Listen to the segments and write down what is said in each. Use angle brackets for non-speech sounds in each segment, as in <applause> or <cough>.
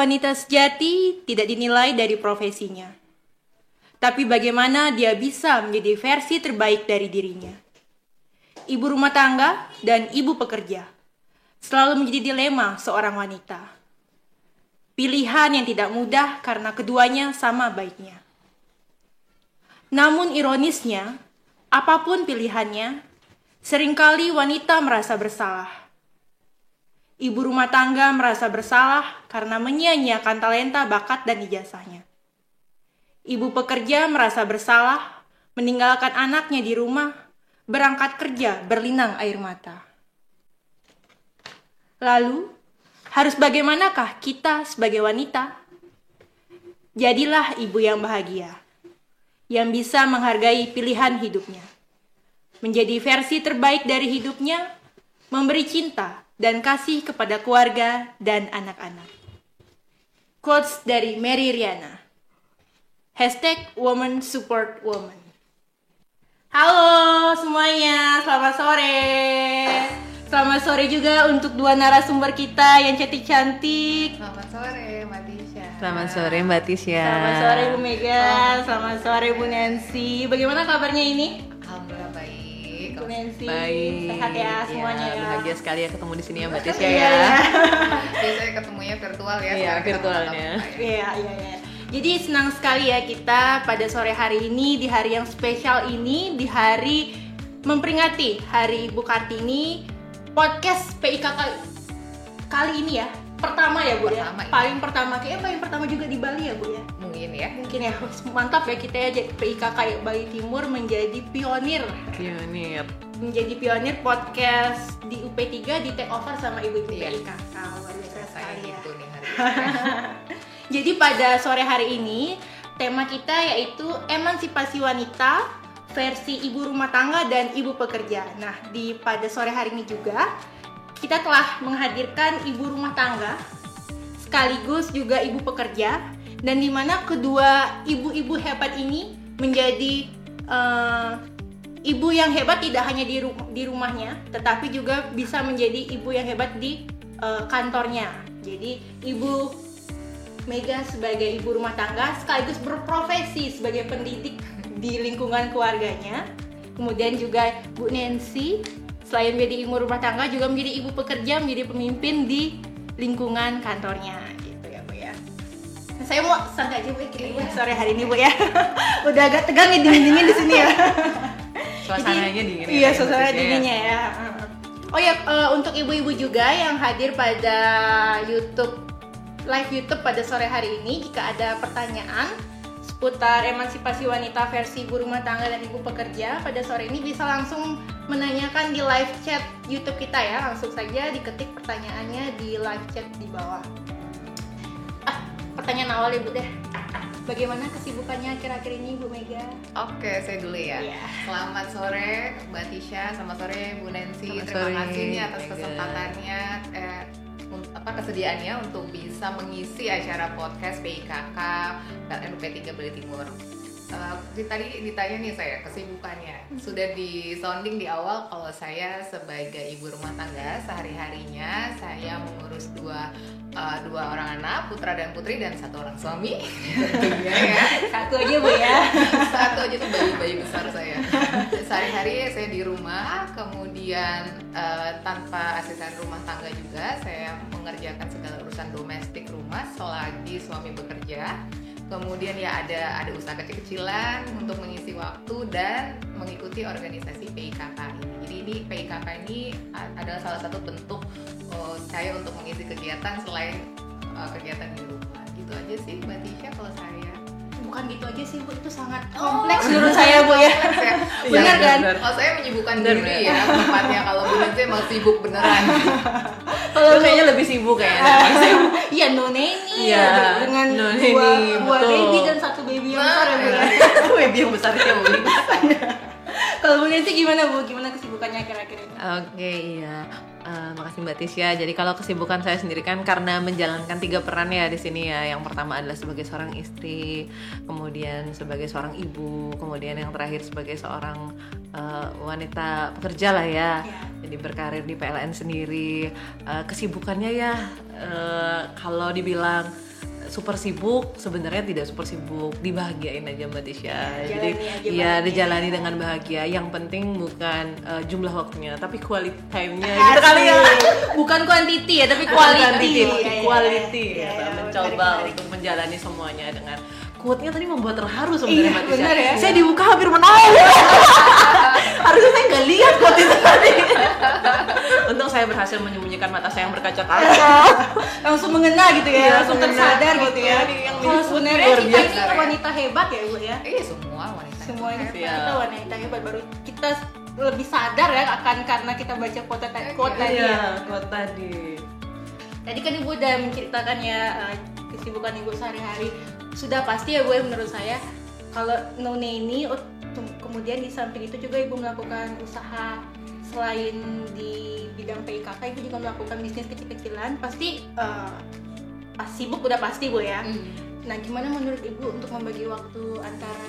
Wanita sejati tidak dinilai dari profesinya, tapi bagaimana dia bisa menjadi versi terbaik dari dirinya. Ibu rumah tangga dan ibu pekerja selalu menjadi dilema seorang wanita. Pilihan yang tidak mudah karena keduanya sama baiknya. Namun ironisnya, apa pun pilihannya, sering kali wanita merasa bersalah Ibu rumah tangga merasa bersalah karena menyia-nyiakan talenta, bakat, dan ijazahnya. Ibu pekerja merasa bersalah meninggalkan anaknya di rumah, berangkat kerja berlinang air mata. Lalu, harus bagaimanakah kita sebagai wanita? Jadilah ibu yang bahagia, yang bisa menghargai pilihan hidupnya, menjadi versi terbaik dari hidupnya, memberi cinta, dan kasih kepada keluarga dan anak-anak. Quotes dari Mary Riana. Hashtag Woman Support Woman. Halo semuanya, selamat sore. Selamat sore juga untuk dua narasumber kita yang cantik-cantik. Selamat sore Mbak Tisha. Selamat sore Mbak Tisha. Selamat sore Bu Mega, selamat sore Bu Nancy. Bagaimana kabarnya ini? Alhamdulillah baik. Nancy, Baik. sehat ya semuanya ya. Bahagia sekali ya ketemu di sini ya Mbak Tisha Iya, ya. iya. Biasanya ketemunya virtual ya. Iya, virtualnya. ya. Iya, iya, iya. Jadi senang sekali ya kita pada sore hari ini di hari yang spesial ini di hari memperingati Hari Ibu Kartini podcast PIKK kali ini ya pertama ya bu Pertama, ya iya. paling pertama kayaknya paling pertama juga di Bali ya bu ya Mungkin ya. mungkin ya mantap ya kita ya PIKK Bali Timur menjadi pionir Pionir. menjadi pionir podcast di UP3 di take over sama ibu-ibu Iya. PIKK luar biasa Saya sekali ya gitu nih hari ini. <laughs> Jadi pada sore hari ini tema kita yaitu emansipasi wanita versi ibu rumah tangga dan ibu pekerja. Nah, di pada sore hari ini juga kita telah menghadirkan ibu rumah tangga sekaligus juga ibu pekerja dan di mana kedua ibu-ibu hebat ini menjadi eh, ibu yang hebat tidak hanya di, ru- di rumahnya tetapi juga bisa menjadi ibu yang hebat di eh, kantornya. Jadi ibu Mega sebagai ibu rumah tangga sekaligus berprofesi sebagai pendidik di lingkungan keluarganya. Kemudian juga Bu Nancy selain menjadi ibu rumah tangga juga menjadi ibu pekerja, menjadi pemimpin di lingkungan kantornya saya mau santai aja Bu ya, kita Bu, sore hari ini Bu ya. <laughs> Udah agak tegang nih dingin-dingin di sini ya. <laughs> Suasananya dingin. ya, Iya, suasana ya. dinginnya ya. Oh ya, eh, untuk ibu-ibu juga yang hadir pada YouTube live YouTube pada sore hari ini, jika ada pertanyaan seputar emansipasi wanita versi ibu rumah tangga dan ibu pekerja pada sore ini bisa langsung menanyakan di live chat YouTube kita ya. Langsung saja diketik pertanyaannya di live chat di bawah. Ah, pertanyaan awal ibu deh. Bagaimana kesibukannya akhir-akhir ini Bu Mega? Oke, saya dulu ya. Iya. Selamat sore Mbak Tisha, selamat sore Bu Nancy. Selamat Terima sore, kasih nih atas Mega. kesempatannya eh, apa kesediaannya untuk bisa mengisi acara podcast PIKK PLN UP3 Bali Timur. Di- tadi ditanya nih saya kesibukannya. Sudah di sounding di awal kalau saya sebagai ibu rumah tangga sehari-harinya saya mengurus dua eh, dua orang anak putra dan putri dan satu orang suami. Tentunya ya. <laughs> Satu aja Bu ya. satu aja tuh bayi-bayi besar saya. Sehari-hari saya di rumah kemudian eh, tanpa asisten rumah tangga juga saya mengerjakan segala urusan domestik rumah selagi suami bekerja kemudian ya ada ada usaha kecil-kecilan untuk mengisi waktu dan mengikuti organisasi PIKK ini. Jadi ini PIKK ini adalah salah satu bentuk eh, saya untuk mengisi kegiatan selain eh, kegiatan di rumah. Gitu aja sih mbak Tisha kalau saya. Bukan gitu aja sih Bu, itu sangat kompleks menurut saya Bu ya. Kompleks ya. Benar kan? Oh saya menyibukkan Benar, diri ya tempatnya kalau Bu Nancy emang sibuk beneran. <laughs> Lu kayaknya lebih sibuk kayaknya. <laughs> Iya no neni Iya, dengan no dua, nanny, dua baby dan satu baby yang besar ya Bu ya. <laughs> Baby yang besar Bu. Kalau Bu Nancy gimana Bu? Gimana kesibukannya akhir-akhir ini? Oke iya, Eh, makasih Mbak Tisha. Jadi kalau kesibukan saya sendiri kan karena menjalankan tiga peran ya di sini ya. Yang pertama adalah sebagai seorang istri, kemudian sebagai seorang ibu, kemudian yang terakhir sebagai seorang eh, wanita pekerja lah ya. Ya. Jadi berkarir di PLN sendiri. Eh, kesibukannya ya eh, kalau dibilang super sibuk sebenarnya tidak super sibuk dibahagiain aja mbak Tisha jadi Jalani aja ya dijalani dengan bahagia yang penting bukan eh, jumlah waktunya tapi quality time-nya gitu kali ya bukan quantity ya tapi quality quantity, Iya, tapi iya, quality iya, gitu. iya, mencoba menarik, menarik. untuk menjalani semuanya dengan quote-nya tadi membuat terharu sebenarnya Iya, Mbak Tisha. ya. Saya dibuka hampir menangis. <laughs> Harusnya saya nggak lihat quote itu tadi. Untung saya berhasil menyembunyikan mata saya yang berkaca-kaca. langsung mengena gitu ya Iya, langsung tersadar gitu ya Ini yang disebut sebenarnya kita ini ya. wanita hebat ya bu ya Iya semua wanita. semua ini Iya. kita wanita hebat baru kita lebih sadar ya akan karena kita baca quote tadi quote tadi ya Iya, quote tadi. tadi kan ibu udah menceritakan ya eh, kesibukan ibu sehari-hari sudah pasti ya bu ya menurut saya kalau None ini oh, kemudian di samping itu juga ibu melakukan usaha selain di bidang PIKK ibu juga melakukan bisnis kecil-kecilan pasti eh, pas sibuk udah pasti bu ya Hmm. nah gimana menurut ibu untuk membagi waktu antara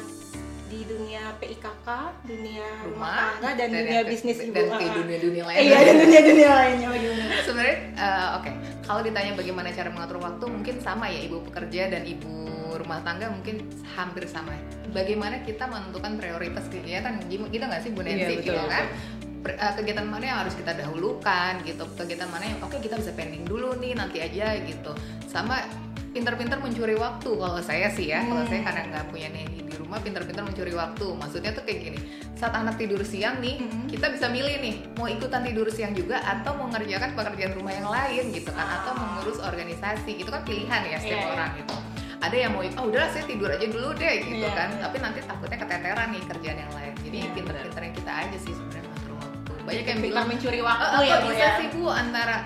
di dunia PIKK, dunia rumah, tangga dan, dunia yang- bisnis ibu dan Ah, ah. dunia-dunia lain. Eh, iya dan dunia-dunia lainnya bagaimana? Sebenarnya eh, oke, kalau ditanya bagaimana cara mengatur waktu mungkin sama ya ibu pekerja dan ibu rumah tangga mungkin hampir sama. Bagaimana kita menentukan prioritas kegiatan Gim- gitu nggak sih Bu Nancy Iya, betul, gitu kan? Eh, kegiatan mana yang harus kita dahulukan gitu, kegiatan mana yang oke kita bisa pending dulu nih nanti aja gitu. Sama pinter-pinter mencuri waktu kalau saya sih ya, kalau Hmm. saya karena nggak punya nanny di rumah pinter-pinter mencuri waktu. Maksudnya tuh kayak gini, saat anak tidur siang nih, Mhm. kita bisa milih nih mau ikutan tidur siang juga atau mau mengerjakan pekerjaan rumah yang lain gitu kan atau mengurus organisasi itu kan pilihan ya setiap Iya, iya. orang gitu ada yang mau oh udah saya tidur aja dulu deh gitu Iya, kan tapi nanti takutnya keteteran nih kerjaan yang lain jadi Iya, pinter-pinternya kita aja sih sebenarnya ngatur waktu banyak yang bilang mencuri "Eh, waktu apa ya bu bisa ya. sih bu antara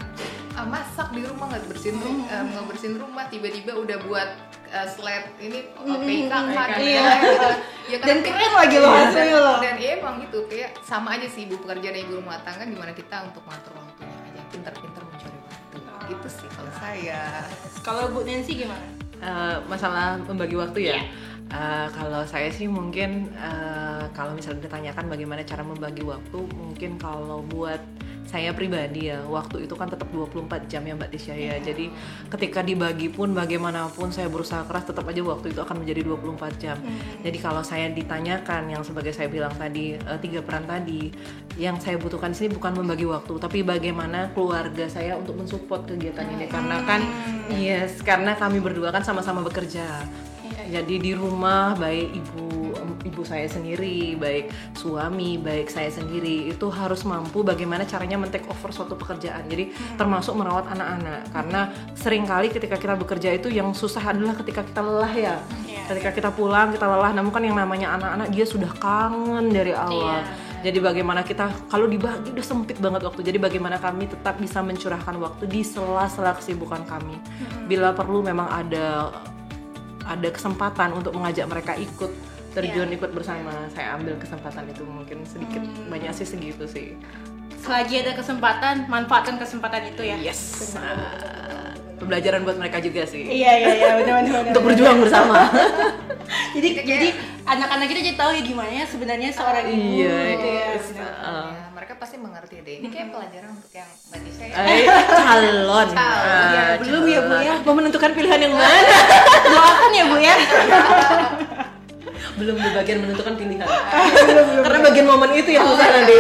ah, masak di rumah nggak bersihin Hmm. eh, nggak bersihin rumah tiba-tiba udah buat eh, slide ini uh, Hmm, PK, gitu iya. kan, gitu. ya Dan keren lagi loh Iya, hasilnya dan- loh. dan iya emang gitu kayak sama aja sih ibu pekerja dan ibu rumah tangga gimana kita untuk mengatur waktunya aja pintar-pintar mencuri waktu gitu sih kalau saya Kalau Bu Nancy gimana? Eh, masalah membagi waktu ya. Iya. Eh, kalau saya sih mungkin eh, kalau misalnya ditanyakan bagaimana cara membagi waktu, mungkin kalau buat saya pribadi ya, waktu itu kan tetap 24 jam ya Mbak Tisha ya. Jadi ketika dibagi pun bagaimanapun saya berusaha keras tetap aja waktu itu akan menjadi 24 jam. Jadi kalau saya ditanyakan yang sebagai saya bilang tadi eh, tiga peran tadi, yang saya butuhkan sini bukan membagi waktu, tapi bagaimana keluarga saya untuk mensupport kegiatan ini karena kan yes, karena kami berdua kan sama-sama bekerja. Jadi di rumah baik ibu ibu saya sendiri, baik suami, baik saya sendiri itu harus mampu bagaimana caranya men-take over suatu pekerjaan. Jadi termasuk merawat anak-anak karena sering kali ketika kita bekerja itu yang susah adalah ketika kita lelah ya. Iya. Ketika kita pulang kita lelah, namun kan yang namanya anak-anak dia sudah kangen dari awal. Iya. Jadi bagaimana kita kalau dibagi udah sempit banget waktu. Jadi bagaimana kami tetap bisa mencurahkan waktu di sela-sela kesibukan kami. Bila perlu memang ada ada kesempatan untuk mengajak mereka ikut terjun ikut bersama. Saya ambil kesempatan itu mungkin sedikit banyak sih segitu sih. Selagi ada kesempatan, manfaatkan kesempatan itu ya. Yes. Ah, pembelajaran buat mereka juga sih. Iya iya iya benar benar. Untuk berjuang bersama. <laughs> Jadi jadi anak-anak kita jadi tahu ya gimana ya sebenarnya seorang ibu Iya, gitu ya. yes. benar. Ah. Ya, mereka pasti mengerti deh ini kayak pelajaran untuk yang mbak Tisha ya Eh, calon. Calon. Ya, Ah, belum ya, Bu, calon. ya. Mau menentukan pilihan yang mana? <laughs> Doakan ya Bu ya. <laughs> belum di bagian menentukan pilihan. Karena bagian momen itu yang susah nanti.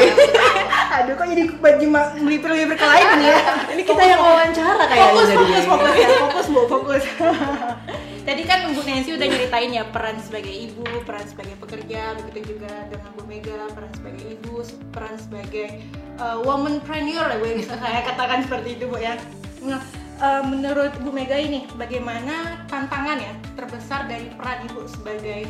Aduh kok jadi baju melipir-melipir ke lain ya. Ini kita yang wawancara kayaknya fokus jadi. fokus fokus ya fokus bu fokus <laughs> tadi kan Bu Nancy udah nyeritain ya peran sebagai ibu peran sebagai pekerja begitu juga dengan Bu Mega peran sebagai ibu peran sebagai uh, womanpreneur lah Bu yang bisa saya katakan seperti itu Bu ya. Nah uh, menurut Bu Mega ini bagaimana tantangan ya terbesar dari peran ibu sebagai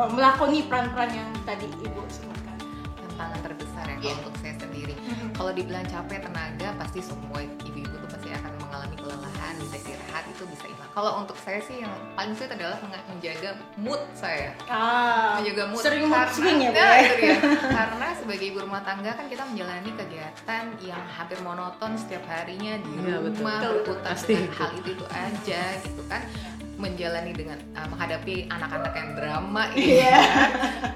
uh, melakoni peran-peran yang tadi ibu sebutkan? Tantangan terbesar ya kalau untuk saya sendiri. Mhm. kalau dibilang capek tenaga pasti semua ibu-ibu tuh pasti akan mengalami kelelahan bisa istirahat itu bisa kalau untuk saya sih yang paling sulit adalah menjaga mood saya ah menjaga mood sering mood karena, swing ya Bu Nah, ya itu dia. <laughs> karena sebagai ibu rumah tangga kan kita menjalani kegiatan yang hampir monoton setiap harinya di betul. rumah Betul, berputar Pasti dengan itu. hal itu itu aja gitu kan menjalani dengan uh, menghadapi anak-anak yang drama Iya. nah <laughs> itu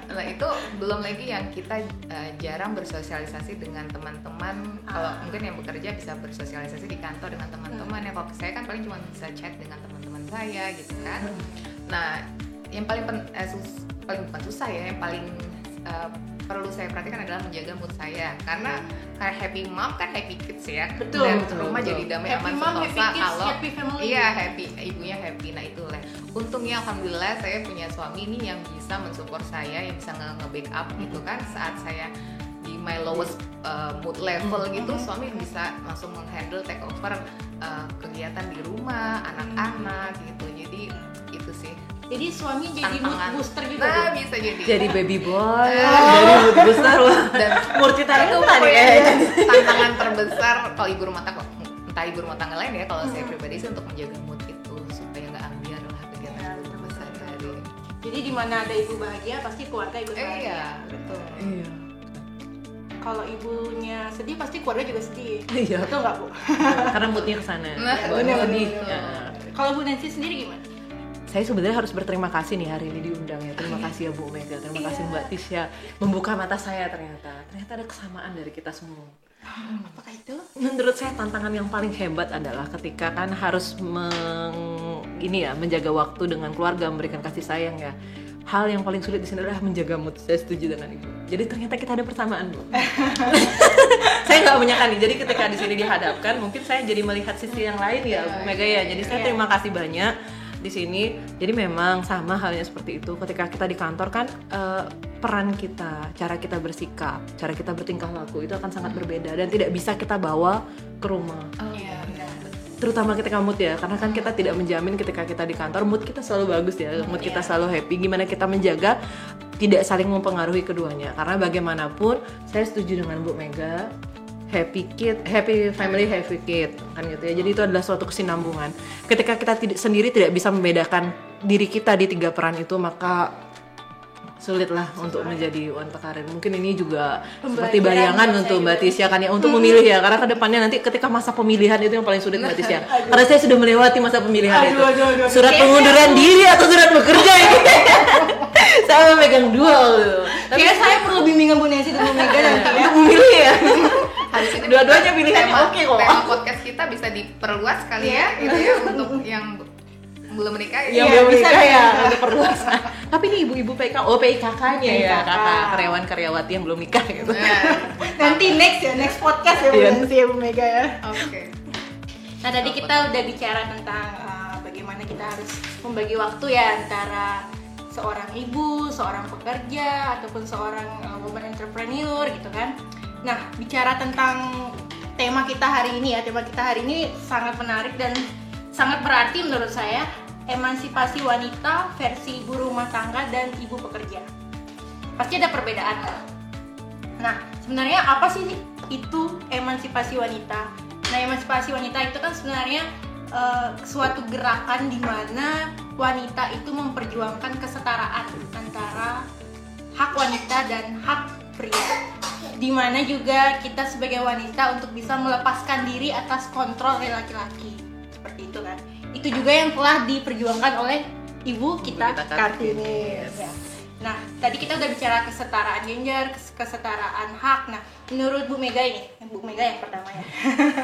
belum lagi yang kita uh, jarang bersosialisasi dengan teman-teman kalau Ah. mungkin yang bekerja bisa bersosialisasi di kantor dengan teman-teman ya kalau saya kan paling cuma bisa chat dengan teman-teman saya gitu kan nah yang paling pen, eh, sus- paling bukan susah ya yang paling eh, perlu saya perhatikan adalah menjaga mood saya karena kayak happy mom kan happy kids ya Betul, dan betul, rumah betul. jadi damai happy aman mom, happy kids, kalau happy family. Iya happy, ibunya happy. Nah itulah. Untungnya alhamdulillah saya punya suami nih yang bisa mensupport saya, yang bisa nge- nge-backup gitu kan saat saya di my lowest uh, mood level gitu, suami bisa langsung menghandle take over uh, kegiatan di rumah, anak-anak gitu. Jadi itu sih. Jadi suami jadi mood Tantangan. gitu. booster juga. Nah bisa jadi. jadi baby boy jadi mood booster <laughs> dan mood kita itu itu pokoknya ya tantangan terbesar kalau ibu rumah tangga entah ibu rumah tangga lain ya kalau saya pribadi sih untuk menjaga mood Jadi di mana ada ibu bahagia pasti keluarga ikut Eh, bahagia. iya betul. iya Kalau ibunya sedih pasti keluarga juga sedih. Iya. Betul nggak bu? karena moodnya ke sana Nah, bener. Ya. Kalau Bu Nancy sendiri gimana? saya sebenarnya harus berterima kasih nih hari ini diundang ya terima kasih ya Bu Mega terima kasih Mbak Tisha membuka mata saya ternyata ternyata ada kesamaan dari kita semua Apakah itu? menurut saya tantangan yang paling hebat adalah ketika kan harus meng, ini ya menjaga waktu dengan keluarga memberikan kasih sayang ya. Hal yang paling sulit di sini adalah menjaga mood. Saya setuju dengan ibu jadi ternyata kita ada persamaan bu. <laughs> Saya nggak menyangka nih. Jadi ketika di sini dihadapkan mungkin saya jadi melihat sisi yang lain ya Bu Mega ya. jadi saya terima kasih banyak di sini. Jadi memang sama halnya seperti itu. Ketika kita di kantor kan eh, peran kita cara kita bersikap cara kita bertingkah laku itu akan sangat berbeda dan tidak bisa kita bawa ke rumah. Iya benar. terutama ketika mood ya karena kan kita tidak menjamin ketika kita di kantor mood kita selalu bagus ya mood kita selalu happy. Gimana kita menjaga tidak saling mempengaruhi keduanya. Karena bagaimanapun saya setuju dengan Bu Mega happy kid happy family happy kid kan gitu ya. Jadi itu adalah suatu kesinambungan. Ketika kita tidak sendiri tidak bisa membedakan diri kita di tiga peran itu maka sulit lah untuk menjadi wanita karir mungkin ini juga seperti bayangan untuk Mbak juga. Tisha kan ya untuk memilih ya karena ke depannya nanti ketika masa pemilihan itu yang paling sulit Mbak Tisha <laughs> karena saya sudah melewati masa pemilihan Aduh, itu aduh, aduh. surat Kayaknya pengunduran diri atau surat bekerja ini <laughs> saya memegang dua gitu. tapi Kayaknya saya perlu bimbingan Bu Nancy dan Mega nanti ya. untuk memilih ya <laughs> Habis ini Dua-duanya pilihannya oke kok. Tema podcast kita bisa diperluas kali ya, gitu ya untuk yang belum menikah yang Iya, belum bisa, nikah ya untuk perluas <laughs> tapi ini ibu-ibu PK oh PIKK-nya ya PIKK. kakak karyawan-karyawati yang belum nikah gitu Nah, <laughs> Nanti next ya, next podcast ya Bu Iya. Nancy ya Bu Mega ya. Oke. Nah tadi kita udah bicara tentang uh, bagaimana kita harus membagi waktu ya antara seorang ibu, seorang pekerja, ataupun seorang uh, woman entrepreneur gitu kan. Nah bicara tentang tema kita hari ini ya, tema kita hari ini sangat menarik dan sangat berarti menurut saya emansipasi wanita versi ibu rumah tangga dan ibu pekerja. Pasti ada perbedaan. Nah, sebenarnya apa sih itu emansipasi wanita? Nah, emansipasi wanita itu kan sebenarnya eh, suatu gerakan di mana wanita itu memperjuangkan kesetaraan antara hak wanita dan hak pria. Di mana juga kita sebagai wanita untuk bisa melepaskan diri atas kontrol laki-laki. Seperti itu kan. Itu juga yang telah diperjuangkan oleh ibu kita, kita Kartini. Kartini, yes. Ya. Nah, tadi kita udah bicara kesetaraan gender, kes- kesetaraan hak. Nah, menurut Bu Mega ini, Bu Mega yang pertama ya.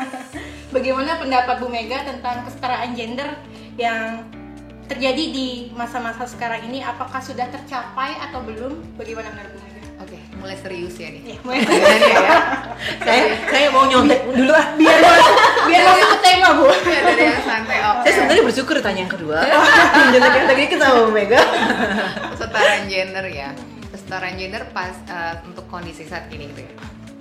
<laughs> Bagaimana pendapat Bu Mega tentang kesetaraan gender yang terjadi di masa-masa sekarang ini? Apakah sudah tercapai atau belum? Bagaimana menurut Bu Mega? Oke, mulai serius ya nih. Ya, mulai <laughs> ya saya saya mau nyontek dulu ah biar <laughs> biar masuk ke tema Bu. Ya, dari yang santai. Oke. saya sebenarnya bersyukur tanya yang kedua <laughs> Jangan yang tadi kita sama Mega kesetaraan gender ya kesetaraan gender pas eh, untuk kondisi saat ini gitu ya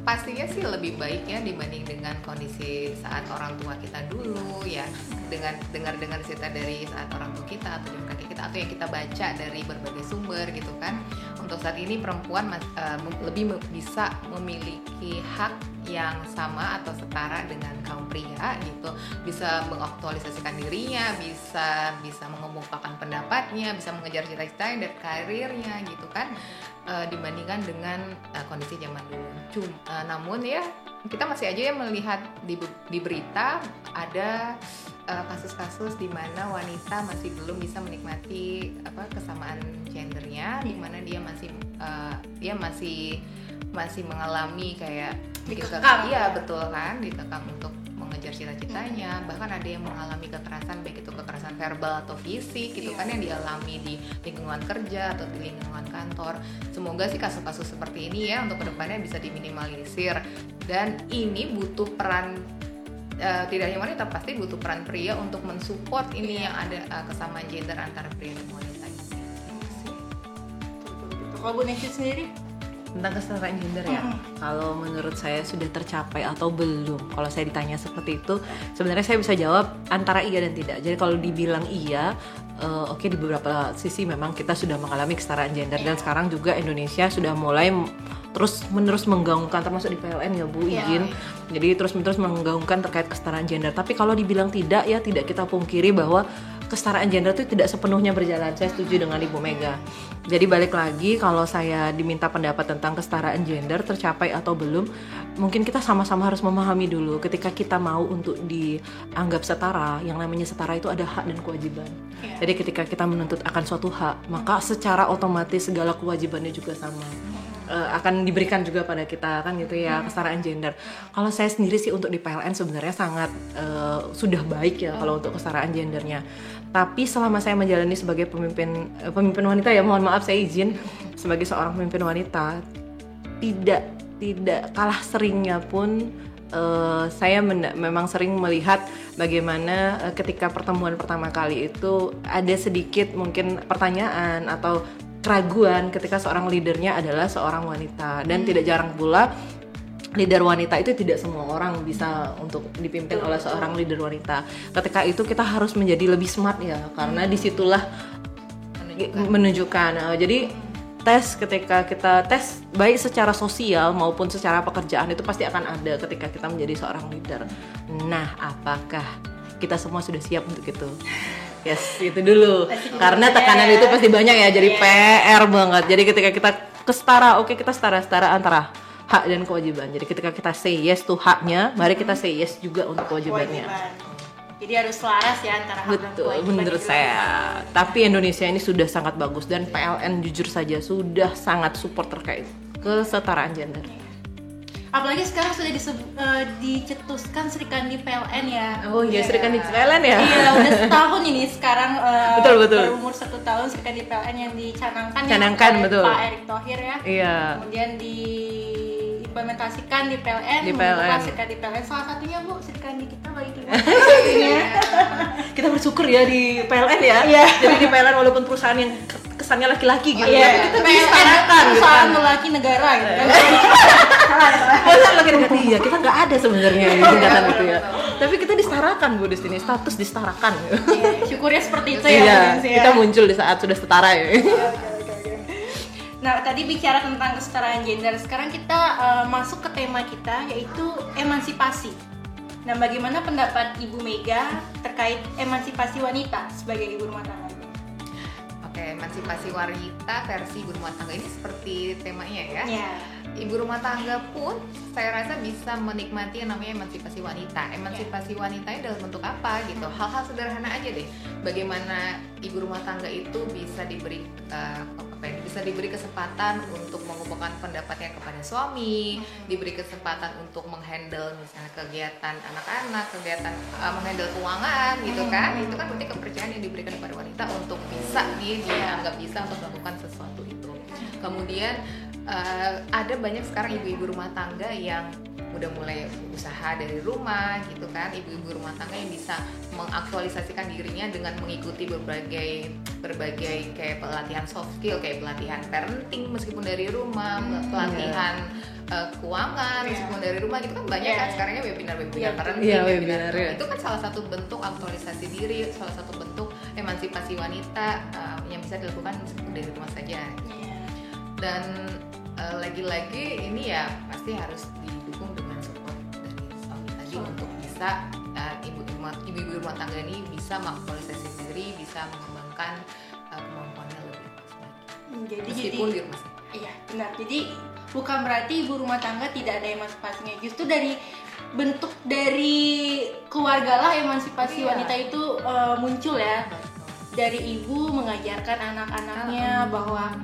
pastinya sih lebih baik ya dibanding dengan kondisi saat orang tua kita dulu ya. Dengan dengar dengar cerita dari saat orang tua kita atau dari kakek kita atau yang kita baca dari berbagai sumber gitu kan. Untuk saat ini perempuan mem- lebih bisa memiliki hak yang sama atau setara dengan kaum pria gitu. Bisa mengaktualisasikan dirinya bisa bisa mengemukakan pendapatnya bisa mengejar cita-cita dan karirnya gitu kan eh, dibandingkan dengan eh, kondisi zaman dulu Cum, eh, namun ya kita masih aja ya melihat di, di berita ada kasus-kasus di mana wanita masih belum bisa menikmati apa kesamaan gendernya di mana dia masih eh, dia masih masih mengalami kayak Dikekang. iya betul kan dikekang untuk mengejar cita-citanya bahkan ada yang mengalami kekerasan baik itu kekerasan verbal atau fisik gitu Iya. kan yang dialami di lingkungan kerja atau di lingkungan kantor semoga sih kasus-kasus seperti ini ya untuk ke depannya bisa diminimalisir dan ini butuh peran eh, tidak hanya wanita pasti butuh peran pria untuk mensupport ini yang ada eh, kesamaan gender antara pria dan wanita ini. Kalau Bu Nesya sendiri? Tentang kesetaraan gender ya. Mhm. Kalau menurut saya sudah tercapai atau belum? Kalau saya ditanya seperti itu, sebenarnya saya bisa jawab antara iya dan tidak. Jadi kalau dibilang iya, eh, oke di beberapa sisi memang kita sudah mengalami kesetaraan gender dan sekarang juga Indonesia sudah mulai terus menerus menggaungkan termasuk di PLN ya Bu Iya. izin. Jadi terus menerus menggaungkan terkait kesetaraan gender. Tapi kalau dibilang tidak ya tidak kita pungkiri bahwa kesetaraan gender itu tidak sepenuhnya berjalan. Saya setuju dengan Ibu Mega. Jadi balik lagi kalau saya diminta pendapat tentang kesetaraan gender tercapai atau belum, mungkin kita sama-sama harus memahami dulu ketika kita mau untuk dianggap setara, yang namanya setara itu ada hak dan kewajiban. Iya. Jadi ketika kita menuntut akan suatu hak, maka secara otomatis segala kewajibannya juga sama. Eh, akan diberikan juga pada kita kan gitu ya kesetaraan gender. Kalau saya sendiri sih untuk di PLN sebenarnya sangat eh, sudah baik ya kalau untuk kesetaraan gendernya. Tapi selama saya menjalani sebagai pemimpin eh, pemimpin wanita ya mohon maaf saya izin <laughs> sebagai seorang pemimpin wanita tidak tidak kalah seringnya pun eh, saya memang sering melihat bagaimana eh, ketika pertemuan pertama kali itu ada sedikit mungkin pertanyaan atau keraguan ketika seorang leadernya adalah seorang wanita. Dan tidak jarang pula leader wanita itu tidak semua orang bisa untuk dipimpin oleh seorang leader wanita. Ketika itu kita harus menjadi lebih smart ya karena di situlah Menunjukkan. menunjukkan. Nah, jadi tes ketika kita tes baik secara sosial maupun secara pekerjaan itu pasti akan ada ketika kita menjadi seorang leader. Nah, apakah kita semua sudah siap untuk itu? Yes, itu dulu. Pasti Karena ya. tekanan itu pasti banyak ya, jadi Iya. PR banget. Jadi ketika kita kesetara, oke kita setara-setara antara hak dan kewajiban. Jadi ketika kita say yes to haknya, mari kita say yes juga untuk kewajibannya. Kewajiban. Jadi harus selaras ya antara hak dan Betul, kewajiban menurut saya. Tapi Indonesia ini sudah sangat bagus dan PLN jujur saja sudah sangat support terkait kesetaraan gender. Apalagi sekarang sudah eh, dicetuskan Sri Kandi PLN ya. Oh iya, Sri Kandi PLN ya? Iya, udah setahun ini sekarang eh, Betul, betul. berumur satu tahun Sri Kandi PLN yang dicanangkan ya Canangkan, oleh betul. Pak Erick Thohir ya. Iya. Kemudian diimplementasikan di PLN, Di PLN. Kandi PLN. Salah satunya Bu, Sri Kandi kita lagi terima kasih ya. Kita bersyukur ya di PLN ya. Iya. Jadi di PLN walaupun perusahaan yang kesannya laki-laki gitu Iya, tapi kita disetarakan gitu kan. lelaki negara gitu kan. <laughs> Masa laki-laki iya, kita nggak ada sebenarnya di tingkatan itu ya. Tapi kita disetarakan Bu di sini, status disetarakan. Iya, syukurnya seperti itu ya. Iya, ya. kita muncul di saat sudah setara ya. Nah, tadi bicara tentang kesetaraan gender. Sekarang kita eh, masuk ke tema kita yaitu emansipasi. Nah, bagaimana pendapat Ibu Mega terkait emansipasi wanita sebagai ibu rumah tangga? Oke, emansipasi wanita versi ibu rumah tangga ini seperti temanya ya. Ya. Ibu rumah tangga pun saya rasa bisa menikmati yang namanya emansipasi wanita. Emansipasi wanita ini dalam bentuk apa gitu? Hal-hal sederhana aja deh. Bagaimana ibu rumah tangga itu bisa diberi eh, apa ya, bisa diberi kesempatan untuk mengungkapkan pendapatnya kepada suami, diberi kesempatan untuk menghandle misalnya kegiatan anak-anak, kegiatan eh, menghandle keuangan gitu kan. Itu kan berarti kepercayaan yang diberikan kepada wanita untuk bisa dia anggap bisa untuk melakukan sesuatu itu. Kemudian eh, ada banyak sekarang ibu-ibu rumah tangga yang udah mulai usaha dari rumah gitu kan ibu-ibu rumah tangga yang bisa mengaktualisasikan dirinya dengan mengikuti berbagai berbagai kayak pelatihan soft skill kayak pelatihan parenting meskipun dari rumah pelatihan eh, keuangan Iya. meskipun dari rumah gitu kan banyak Iya. kan sekarang ya webinar webinar Iya, parenting Iya, webinar webinar, iya. itu kan salah satu bentuk aktualisasi diri salah satu bentuk emansipasi wanita eh, yang bisa dilakukan dari rumah saja Iya. dan eh, lagi-lagi ini ya pasti harus didukung dengan support dari suami tadi Suami. untuk bisa eh, ibu rumah ibu-ibu rumah tangga ini bisa mengaktualisasi diri bisa mengembangkan eh, kemampuannya lebih lagi Jadi jadi meskipun di rumah Iya, benar. Jadi bukan berarti ibu rumah tangga tidak ada emansipasinya. Justru dari bentuk dari keluarga lah emansipasi Iya. wanita itu eh, muncul ya. Dari ibu mengajarkan anak-anaknya bahwa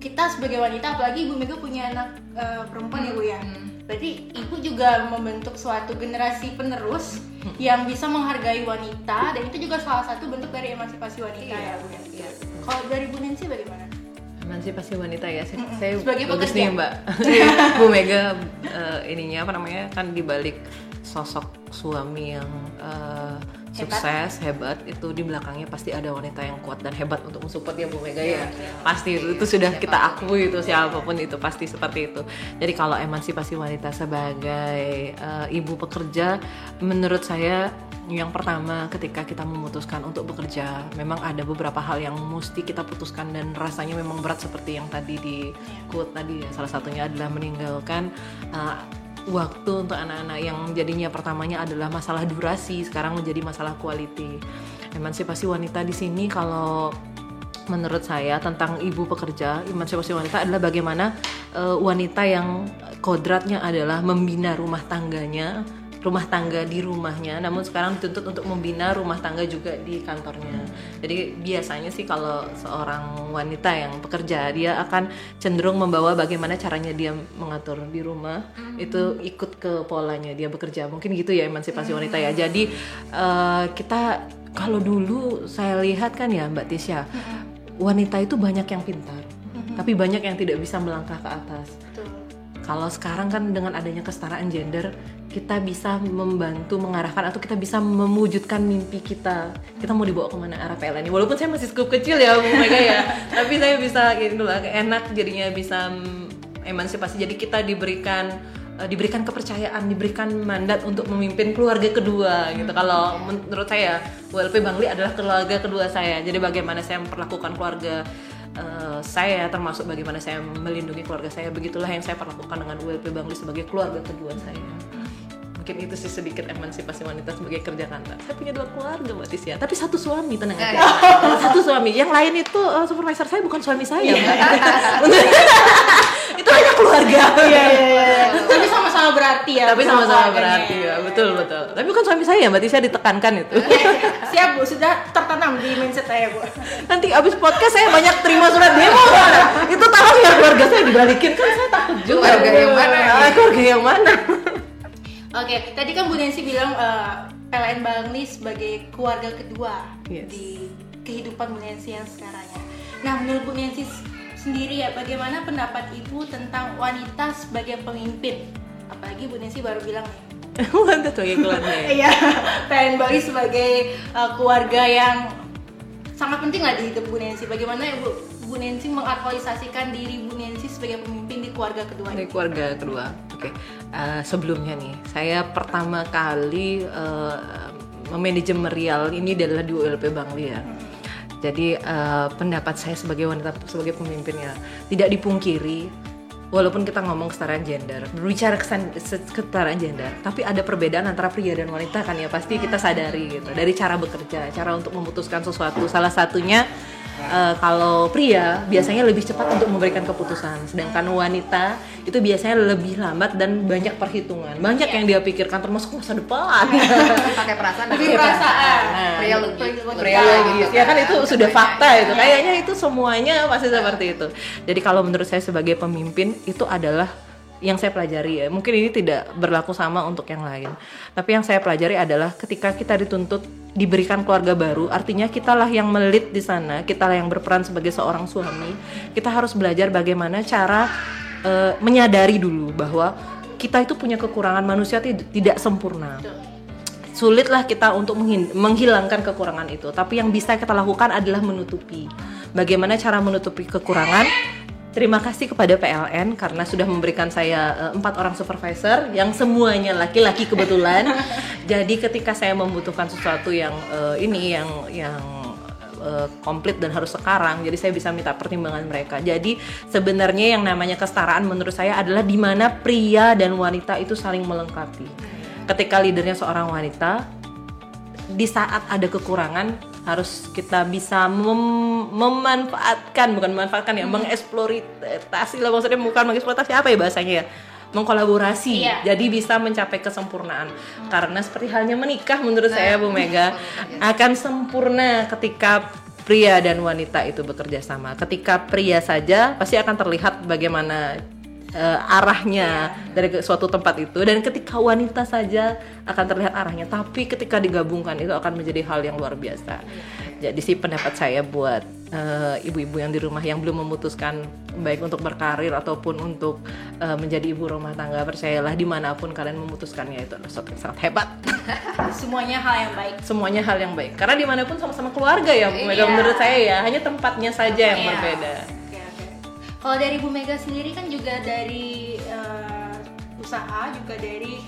kita sebagai wanita, apalagi ibu Mega punya anak eh, perempuan ya bu ya. Hmm. Berarti ibu juga membentuk suatu generasi penerus yang bisa menghargai wanita dan itu juga salah satu bentuk dari emansipasi wanita Iya, ya bu. ya? iya. Kalau dari Bu Nancy bagaimana? emansipasi wanita ya saya, Mm-mm. saya Sebagai bagus pekerja. nih mbak <laughs> Bu Mega eh, ininya apa namanya kan dibalik sosok suami yang eh, sukses hebat itu di belakangnya pasti ada wanita yang kuat dan hebat untuk mensupport ya Bu Mega ya. Pasti itu, itu sudah kita akui itu siapa pun itu pasti seperti itu. Jadi kalau emansipasi wanita sebagai eh, ibu pekerja menurut saya yang pertama ketika kita memutuskan untuk bekerja memang ada beberapa hal yang mesti kita putuskan dan rasanya memang berat seperti yang tadi di quote tadi ya. Salah satunya adalah meninggalkan uh, waktu untuk anak-anak yang jadinya pertamanya adalah masalah durasi sekarang menjadi masalah quality. Emansipasi wanita di sini kalau menurut saya tentang ibu pekerja emansipasi wanita adalah bagaimana eh, wanita yang kodratnya adalah membina rumah tangganya rumah tangga di rumahnya namun sekarang dituntut untuk membina rumah tangga juga di kantornya. Jadi biasanya sih kalau seorang wanita yang bekerja dia akan cenderung membawa bagaimana caranya dia mengatur di rumah itu ikut ke polanya dia bekerja. Mungkin gitu ya emansipasi wanita ya. Jadi eh, kita kalau dulu saya lihat kan ya Mbak Tisha wanita itu banyak yang pintar tapi banyak yang tidak bisa melangkah ke atas. Kalau sekarang kan dengan adanya kesetaraan gender kita bisa membantu mengarahkan atau kita bisa mewujudkan mimpi kita. Kita mau dibawa ke mana arah PLN ini? Walaupun saya masih skup kecil ya Bu Mega ya. <laughs> Tapi saya bisa gini dulu enak jadinya bisa emansipasi. Jadi kita diberikan eh, diberikan kepercayaan diberikan mandat untuk memimpin keluarga kedua gitu. Kalau menurut saya WLP Bangli adalah keluarga kedua saya. Jadi bagaimana saya memperlakukan keluarga eh, saya termasuk bagaimana saya melindungi keluarga saya begitulah yang saya perlakukan dengan ULP Bangli sebagai keluarga kedua saya. Mungkin itu sih sedikit emansipasi wanita sebagai kerja kantor. Saya punya dua keluarga mbak Tisya. Tapi satu suami tenang aja. <laughs> Satu suami. Yang lain itu eh, supervisor saya bukan suami saya <laughs> keluarga Iya iya iya. Tapi sama-sama berarti ya. tapi sama-sama berarti ya betul betul tapi bukan suami saya mbak Tisya ditekankan itu <laughs> Siap bu, sudah tertanam di mindset saya bu. nanti abis podcast saya banyak terima surat demo itu tolong ya keluarga saya dibalikin kan saya takut juga Keluarga yang mana Ah, nih? keluarga yang mana Oke, tadi kan Bu Nancy bilang eh, PLN Bangli sebagai keluarga kedua Yes. di kehidupan Bu Nancy yang sekarang ya. Nah, menurut Bu Nancy sendiri ya, bagaimana pendapat Ibu tentang wanita sebagai pemimpin? Apalagi Bu Nancy baru bilang nih, <laughs> mantap sebagai keluarga ya. <laughs> Iya, PLN Bali sebagai uh, keluarga yang sangat penting lah di hidup Bu Nancy. Bagaimana Ibu Bu Nancy mengaktualisasikan diri Bu Nancy sebagai pemimpin di keluarga kedua ini? keluarga kedua. Oke. Eh, sebelumnya nih, saya pertama kali eh, memanajemerial ini adalah di ULP Bangli ya. Jadi eh, pendapat saya sebagai wanita sebagai pemimpinnya tidak dipungkiri walaupun kita ngomong kesetaraan gender, berbicara kesetaraan gender, tapi ada perbedaan antara pria dan wanita kan ya pasti kita sadari gitu dari cara bekerja, cara untuk memutuskan sesuatu. Salah satunya eh, kalau pria biasanya lebih cepat untuk memberikan keputusan, sedangkan wanita itu biasanya lebih lambat dan banyak perhitungan, banyak yang dia pikirkan termasuk masa depan. pakai <laughs> perasaan Lebih pikiran. perasaan. Nah, pria logis pria logis ya kan? Itu sudah fakta itu. Kayaknya itu semuanya pasti seperti itu. Jadi kalau menurut saya sebagai pemimpin itu adalah yang saya pelajari ya mungkin ini tidak berlaku sama untuk yang lain tapi yang saya pelajari adalah ketika kita dituntut diberikan keluarga baru artinya kitalah yang melit di sana kitalah yang berperan sebagai seorang suami kita harus belajar bagaimana cara eh, menyadari dulu bahwa kita itu punya kekurangan manusia tid- tidak sempurna sulitlah kita untuk menghilangkan kekurangan itu. Tapi yang bisa kita lakukan adalah menutupi. Bagaimana cara menutupi kekurangan? Terima kasih kepada PLN karena sudah memberikan saya eh, empat orang supervisor yang semuanya laki-laki kebetulan. <laughs> Jadi ketika saya membutuhkan sesuatu yang eh, ini yang yang eh, komplit dan harus sekarang jadi saya bisa minta pertimbangan mereka jadi sebenarnya yang namanya kesetaraan menurut saya adalah di mana pria dan wanita itu saling melengkapi ketika leadernya seorang wanita di saat ada kekurangan harus kita bisa mem- memanfaatkan bukan memanfaatkan ya mengeksploitasi lah maksudnya bukan mengeksploitasi apa ya bahasanya ya? Mengkolaborasi Iya. jadi bisa mencapai kesempurnaan. Karena seperti halnya menikah menurut saya Bu Mega akan sempurna ketika pria dan wanita itu bekerja sama. Ketika pria saja pasti akan terlihat bagaimana eh, arahnya dari ke- suatu tempat itu dan ketika wanita saja akan terlihat arahnya tapi ketika digabungkan itu akan menjadi hal yang luar biasa jadi sih pendapat saya buat eh, ibu-ibu yang di rumah yang belum memutuskan baik untuk berkarir ataupun untuk eh, menjadi ibu rumah tangga percayalah di mana pun kalian memutuskannya itu adalah sesuatu yang sangat hebat <laughs> Semuanya hal yang baik. semuanya hal yang baik karena di mana pun sama-sama keluarga ya Iya. menurut saya ya hanya tempatnya saja yang Iya. berbeda. Kalau dari Bu Mega sendiri kan juga dari eh, usaha juga dari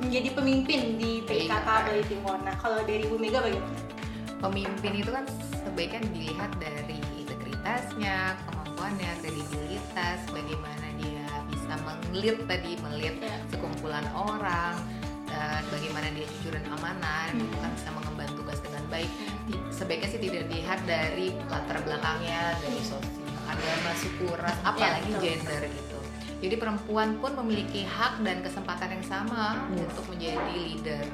menjadi pemimpin di PKK Bali Timur. Nah, kalau dari Bu Mega bagaimana? pemimpin itu kan sebaiknya dilihat dari integritasnya, kemampuannya, kredibilitas, bagaimana dia bisa mengelit tadi, melihat Ya. sekumpulan orang, dan bagaimana dia jujur dan amanah, Hmm. kan bisa mengemban tugas dengan baik. Ti- Sebaiknya sih tidak dilihat dari latar belakangnya, dari suku, ras, apalagi betul. gender gitu. Jadi perempuan pun memiliki hak dan kesempatan yang sama Yes. untuk menjadi leader.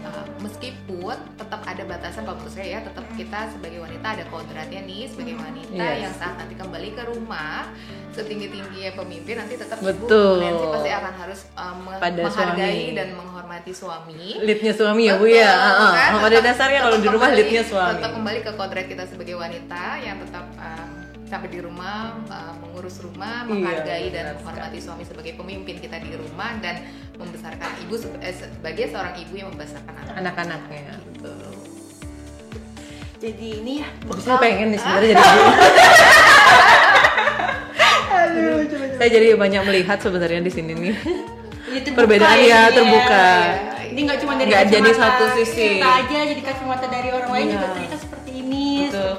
Uh, meskipun tetap ada batasan kalau menurut saya ya tetap kita sebagai wanita ada kodratnya nih sebagai wanita Yes. yang saat nanti kembali ke rumah setinggi tingginya pemimpin nanti tetap Betul. ibu Nancy pasti akan harus me- Pada menghargai suami. dan menghormati suami leadnya suami ya Bu ya Heeh. kan? pada dasarnya kalau di rumah leadnya suami tetap kembali ke kodrat kita sebagai wanita yang tetap uh, sampai di rumah uh, mengurus rumah Iya, menghargai benar dan menghormati suami sebagai pemimpin kita di rumah dan membesarkan ibu eh, sebagai seorang ibu yang membesarkan anak anak-anaknya betul Jadi ini ya. saya pengen nih sebenarnya jadi ibu <laughs> Aduh, coba, coba. saya jadi banyak melihat sebenarnya di sini nih terbuka Perbedaan ini ya, terbuka. Ini nggak cuma dari Nggak jadi satu sisi. Kita aja jadi kacamata dari orang lain Iya. juga ternyata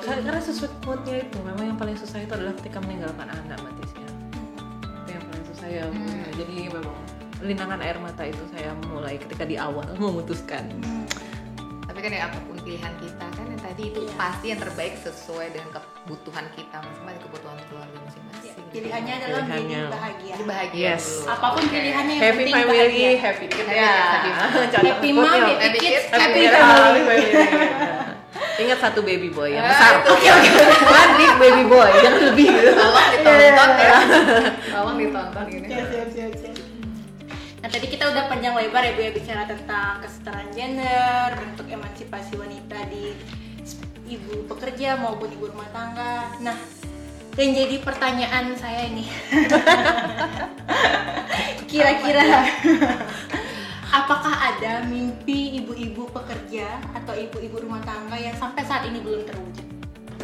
karena sesuai quote-nya itu memang yang paling susah itu adalah ketika meninggalkan anak Mbak Tisya Itu yang paling susah ya. Hmm. Jadi memang linangan air mata itu saya mulai ketika di awal <laughs> memutuskan Hmm. tapi kan ya apa pun pilihan kita kan yang tadi itu Iya. pasti yang terbaik sesuai dengan kebutuhan kita masing-masing kebutuhan keluarga masing-masing Pilihannya adalah menjadi Pilihannya. bahagia. Jadi bahagia Yes. dulu. Apa pun pilihannya yang Happy penting family, bahagia. happy kid Happy ya. happy family. Catat Happy quote-nya. mom, happy Happy kids, kids, happy Happy family. family. Ingat satu baby boy yang Ah, besar. itu. One big baby boy, jangan lebih gitu. Tolong ditonton ya. Tolong ditonton ini. Siap, siap, siap, siap. Nah tadi kita udah panjang lebar ya Bu ya bicara tentang kesetaraan gender, bentuk emansipasi wanita di ibu pekerja maupun ibu rumah tangga. Nah yang jadi pertanyaan saya ini, <laughs> kira-kira apakah ada mimpi ibu-ibu pekerja atau ibu-ibu rumah tangga yang sampai saat ini belum terwujud?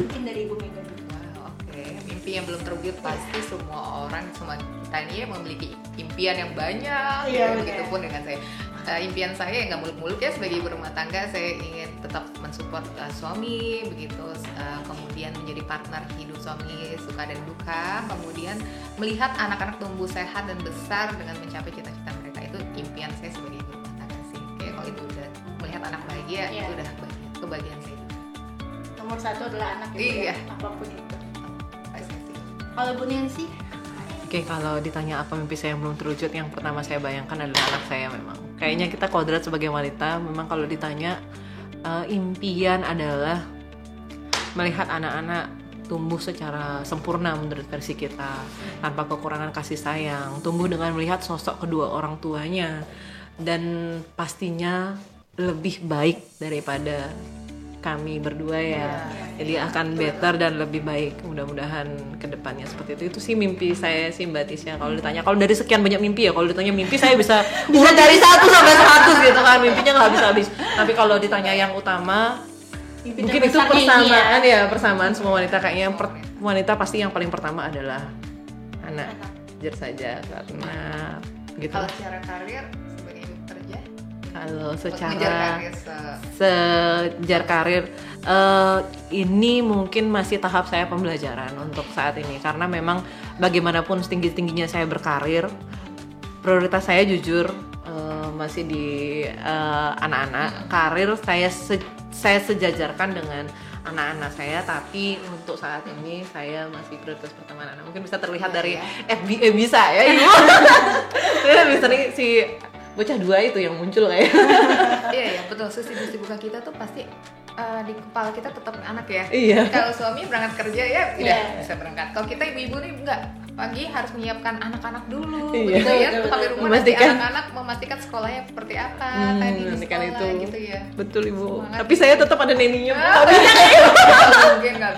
Mungkin dari Ibu Mega dulu. Oke, mimpi yang belum terwujud pasti semua orang, semua kita ini ya memiliki impian yang banyak. Iya, gitu. benar. Begitupun dengan saya. Eh, impian saya yang nggak muluk-muluk ya sebagai ibu rumah tangga, saya ingin tetap mensupport eh, suami, begitu. eh, kemudian menjadi partner hidup suami suka dan duka. Kemudian melihat anak-anak tumbuh sehat dan besar dengan mencapai cita-cita mereka impian saya sebagai ibu rumah tangga sih. Kayak kalau itu udah melihat anak bahagia Iya. itu udah bahagia, kebahagiaan saya. juga. Nomor satu adalah anak ya, Bu, ya, Iya. apa pun itu. Kalau Bu Nancy, Oke, kalau ditanya apa mimpi saya yang belum terwujud, yang pertama saya bayangkan adalah anak saya memang. Kayaknya kita kodrat sebagai wanita, memang kalau ditanya eh, impian adalah melihat anak-anak tumbuh secara sempurna menurut versi kita, tanpa kekurangan kasih sayang, tumbuh dengan melihat sosok kedua orang tuanya, dan pastinya lebih baik daripada kami berdua ya. Jadi akan better dan lebih baik mudah-mudahan ke depannya seperti itu. Itu sih mimpi saya sih Mbak Tisya. Kalau ditanya kalau dari sekian banyak mimpi ya, kalau ditanya mimpi saya bisa urut dari satu sampai seratus gitu kan mimpinya nggak habis-habis. Tapi kalau ditanya yang utama mimpi mungkin itu persamaan ya. ya persamaan semua wanita kayaknya yang per- wanita pasti yang paling pertama adalah anak. Jujur saja karena gitu. Kalau secara karir sebagai ibu kerja, Kalau secara karir se- sejar karir eh, ini mungkin masih tahap saya pembelajaran untuk saat ini karena memang bagaimanapun setinggi tingginya saya berkarir prioritas saya jujur eh, masih di eh, anak-anak karir saya se- saya sejajarkan dengan anak-anak saya tapi untuk saat ini saya masih prioritas pertama anak mungkin bisa terlihat dari FB eh, bisa ya ibu <laughs> Saya bisa nih si bocah dua itu yang muncul kayak <laughs> Iya ya betul. Sisi buka kita tuh pasti eh, di kepala kita tetap anak ya. Iya. Kalau suami berangkat kerja ya tidak Iya. bisa berangkat. Kalau kita ibu-ibu nih enggak pagi harus menyiapkan anak-anak dulu <laughs> Iya. gitu ya. Betul, Tetap di betul. rumah nanti Memastikan. anak-anak memastikan sekolahnya seperti apa Hmm, tadi di sekolah itu. gitu ya. Betul ibu. Semangat. Tapi saya tetap ada neninya. Ah, mungkin <laughs> nggak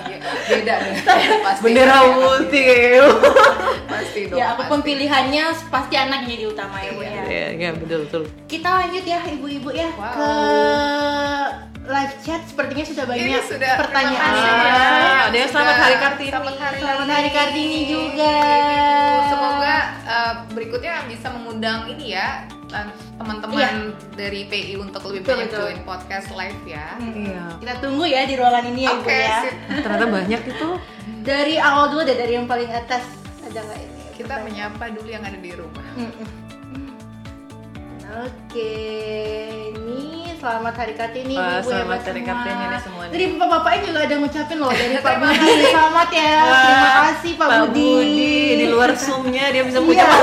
beda deh. Pasti Bendera putih kayaknya. Bu. <laughs> Pasti dong. Ya apa pun pasti. pilihannya pasti anak jadi utama ya bu ya. Iya, iya betul betul. Kita lanjut ya ibu-ibu ya Wow. ke live chat. Sepertinya sudah banyak Ini sudah pertanyaan. ya. Ah, ada yang selamat Sudah. hari Kartini. Selamat hari Selamat hari Kartini juga. Semoga uh, berikutnya bisa mengundang ini ya uh, teman-teman dari PI untuk lebih Betul, banyak betul. join podcast live ya. Iya. Kita tunggu ya di ruangan ini ya Oke, ibu ya. sip. Ternyata banyak itu. Dari awal dulu deh dari yang paling atas ada nggak ini? Kita menyapa dulu yang ada di rumah. Oke, ini selamat hari Kartini Wah, Ibu ya, selamat buat hari semua. Kartini semua nih. Dari bapak-bapaknya juga ada ngucapin loh dari Pak <laughs> Budi. Selamat ya. Terima kasih Pak, Budi. di luar zoomnya dia bisa punya Iya. <laughs>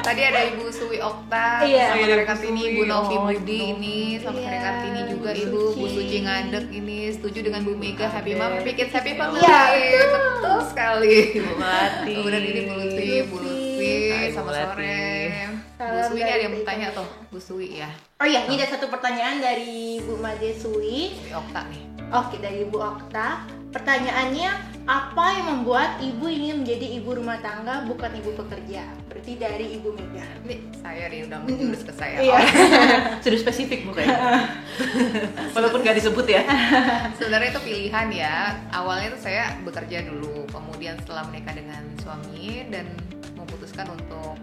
Tadi ada Ibu Suwi Okta, Iya. selamat hari Ibu Kartini. Ibu Novi Oh, Ibu Budi ini, selamat hari Iya, Kartini juga Bu Ibu, Bu Suci. Ngadek ini, setuju dengan Bu Mega, Happy Mom, Ngadek. Happy Kids, Happy Family, Iya, betul sekali. Bu Melati. Kemudian ini Bu Lutfi, Bu Lutfi, Hai, Bu Bu Salam ini dari ada yang bertanya tuh, Bu Suwi ya, Oh iya, ini ada satu pertanyaan dari Bu Made Sui. Suwi Okta nih. Oke, dari Ibu Okta. Pertanyaannya, apa yang membuat ibu ingin menjadi ibu rumah tangga bukan ibu pekerja? Berarti dari Ibu Mega. Ini saya nih udah menjurus ke saya. Iya. <laughs> Sudah spesifik bukan? <laughs> Walaupun gak disebut ya. <laughs> Sebenarnya itu pilihan ya. Awalnya tuh saya bekerja dulu, kemudian setelah menikah dengan suami dan memutuskan untuk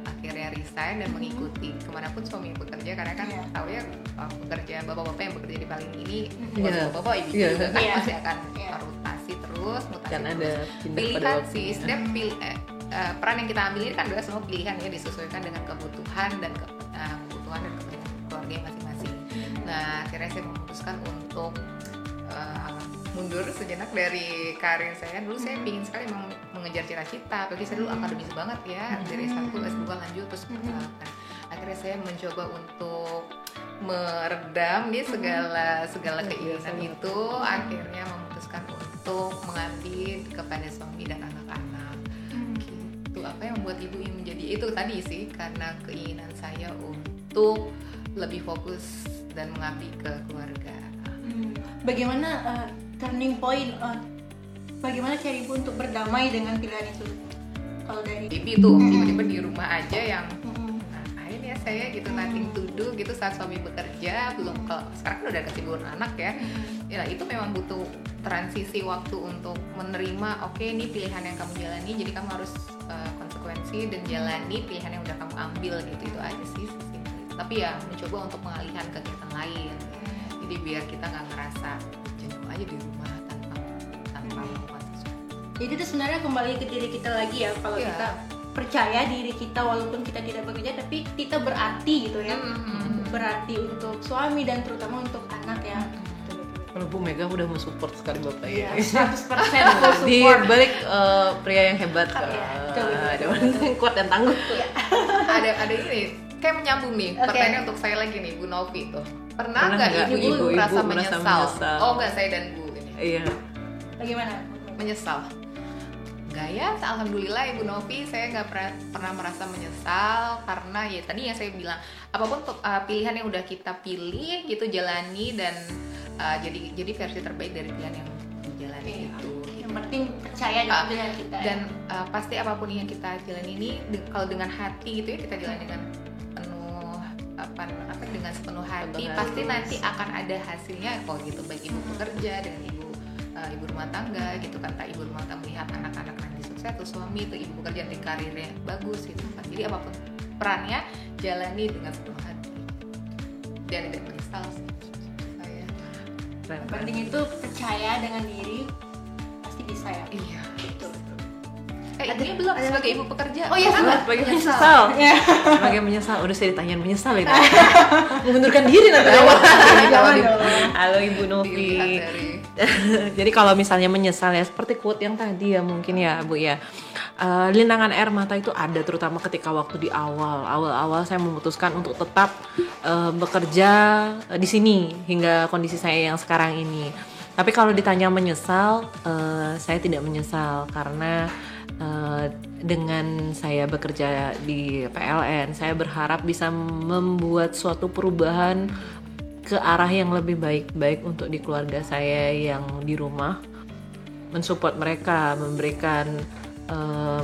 akhirnya resign dan mengikuti ke mana pun suami bekerja karena kan Iya. tahu ya uh, pekerjaan bapak-bapak yang bekerja di Paling ini Iya. bapak-bapak ibu Iya. juga kan Iya. pasti akan Iya. rotasi terus mutasi Kan ada terus. pada pilihan sih setiap pil- eh, eh, peran yang kita ambil ini kan adalah semua pilihan ya disesuaikan dengan kebutuhan dan ke, eh, kebutuhan dan kepentingan keluarga masing-masing Nah, akhirnya saya memutuskan untuk uh, mundur sejenak dari karir saya. Dulu saya ingin sekali meng- mengejar cita-cita, apalagi saya dulu akademis banget ya, dari S1, S2 lanjut terus uh, akhirnya saya mencoba untuk meredam nih segala segala Luar biasa keinginan itu. Akhirnya memutuskan untuk mengabdi kepada suami dan anak-anak. Gitu. Apa yang membuat ibu ingin menjadi itu tadi sih karena keinginan saya untuk lebih fokus dan mengabdi ke keluarga. Hmm. Bagaimana uh, turning point? uh, bagaimana cara ibu untuk berdamai dengan pilihan itu? Kalau dari Bibi tuh tiba-tiba di rumah aja yang ngapain ya saya gitu nothing to do gitu saat suami bekerja belum kalau sekarang kan udah kesibukan anak ya. Ya itu memang butuh transisi waktu untuk menerima oke ini pilihan yang kamu jalani jadi kamu harus uh, konsekuensi dan jalani pilihan yang udah kamu ambil gitu. Itu aja sih tapi ya mencoba untuk mengalihkan kegiatan lain. Jadi biar kita nggak ngerasa aja di rumah tanpa tanpa melakukan sesuatu Jadi itu sebenarnya kembali ke diri kita lagi ya. Kalau Iya. kita percaya diri kita walaupun kita tidak bekerja, tapi kita berarti gitu ya. Mhm. Berarti untuk suami dan terutama untuk anak ya. Kalau Bu Mega udah mensupport sekali Bapak Iya, ya. 100% full Di support. balik eh, pria yang hebat, betul, betul, ada wanita <laughs> yang kuat dan tangguh. ada ada ini kayak menyambung nih Oke. pertanyaan untuk saya lagi nih Bu Novi tuh pernah nggak ibu-ibu merasa merasa menyesal? menyesal? oh nggak saya dan Bu ini Iya. Bagaimana? menyesal nggak ya alhamdulillah ibu Novi saya nggak pernah pernah merasa menyesal karena ya tadi yang saya bilang apa pun uh, pilihan yang udah kita pilih gitu jalani dan uh, jadi jadi versi terbaik dari pilihan yang dijalani Iya. itu Yang penting percaya dengan Ah, pilihan kita. ya. dan uh, pasti apa pun yang kita jalani ini de- kalau dengan hati gitu ya kita jalani dengan apa apa dengan sepenuh hati Sepenuh hati. pasti nanti akan ada hasilnya kok gitu baik ibu bekerja dengan ibu uh, ibu rumah tangga gitu kan tak ibu rumah tangga melihat anak-anak nanti sukses atau suami atau ibu bekerja di karirnya bagus gitu kan jadi apa pun perannya jalani dengan sepenuh hati dan tidak menyesal sih saya penting itu percaya dengan diri pasti bisa ya. iya Gitu. Eh Ada- ini belum ada sebagai ibu pekerja Oh iya, sama. Sebagai Menyesal. menyesal. Ya. Sebagai menyesal. Udah saya ditanyain menyesal ini. <laughs> Mengundurkan diri nanti dong. Halo Ibu Novi. <laughs> Jadi kalau misalnya menyesal ya seperti quote yang tadi ya mungkin ya Bu ya. uh, linangan air mata itu ada terutama ketika waktu di awal awal-awal saya memutuskan untuk tetap uh, bekerja di sini hingga kondisi saya yang sekarang ini tapi kalau ditanya menyesal uh, saya tidak menyesal karena uh, dengan saya bekerja di PLN saya berharap bisa membuat suatu perubahan ke arah yang lebih baik baik untuk di keluarga saya yang di rumah. Mensupport mereka memberikan uh,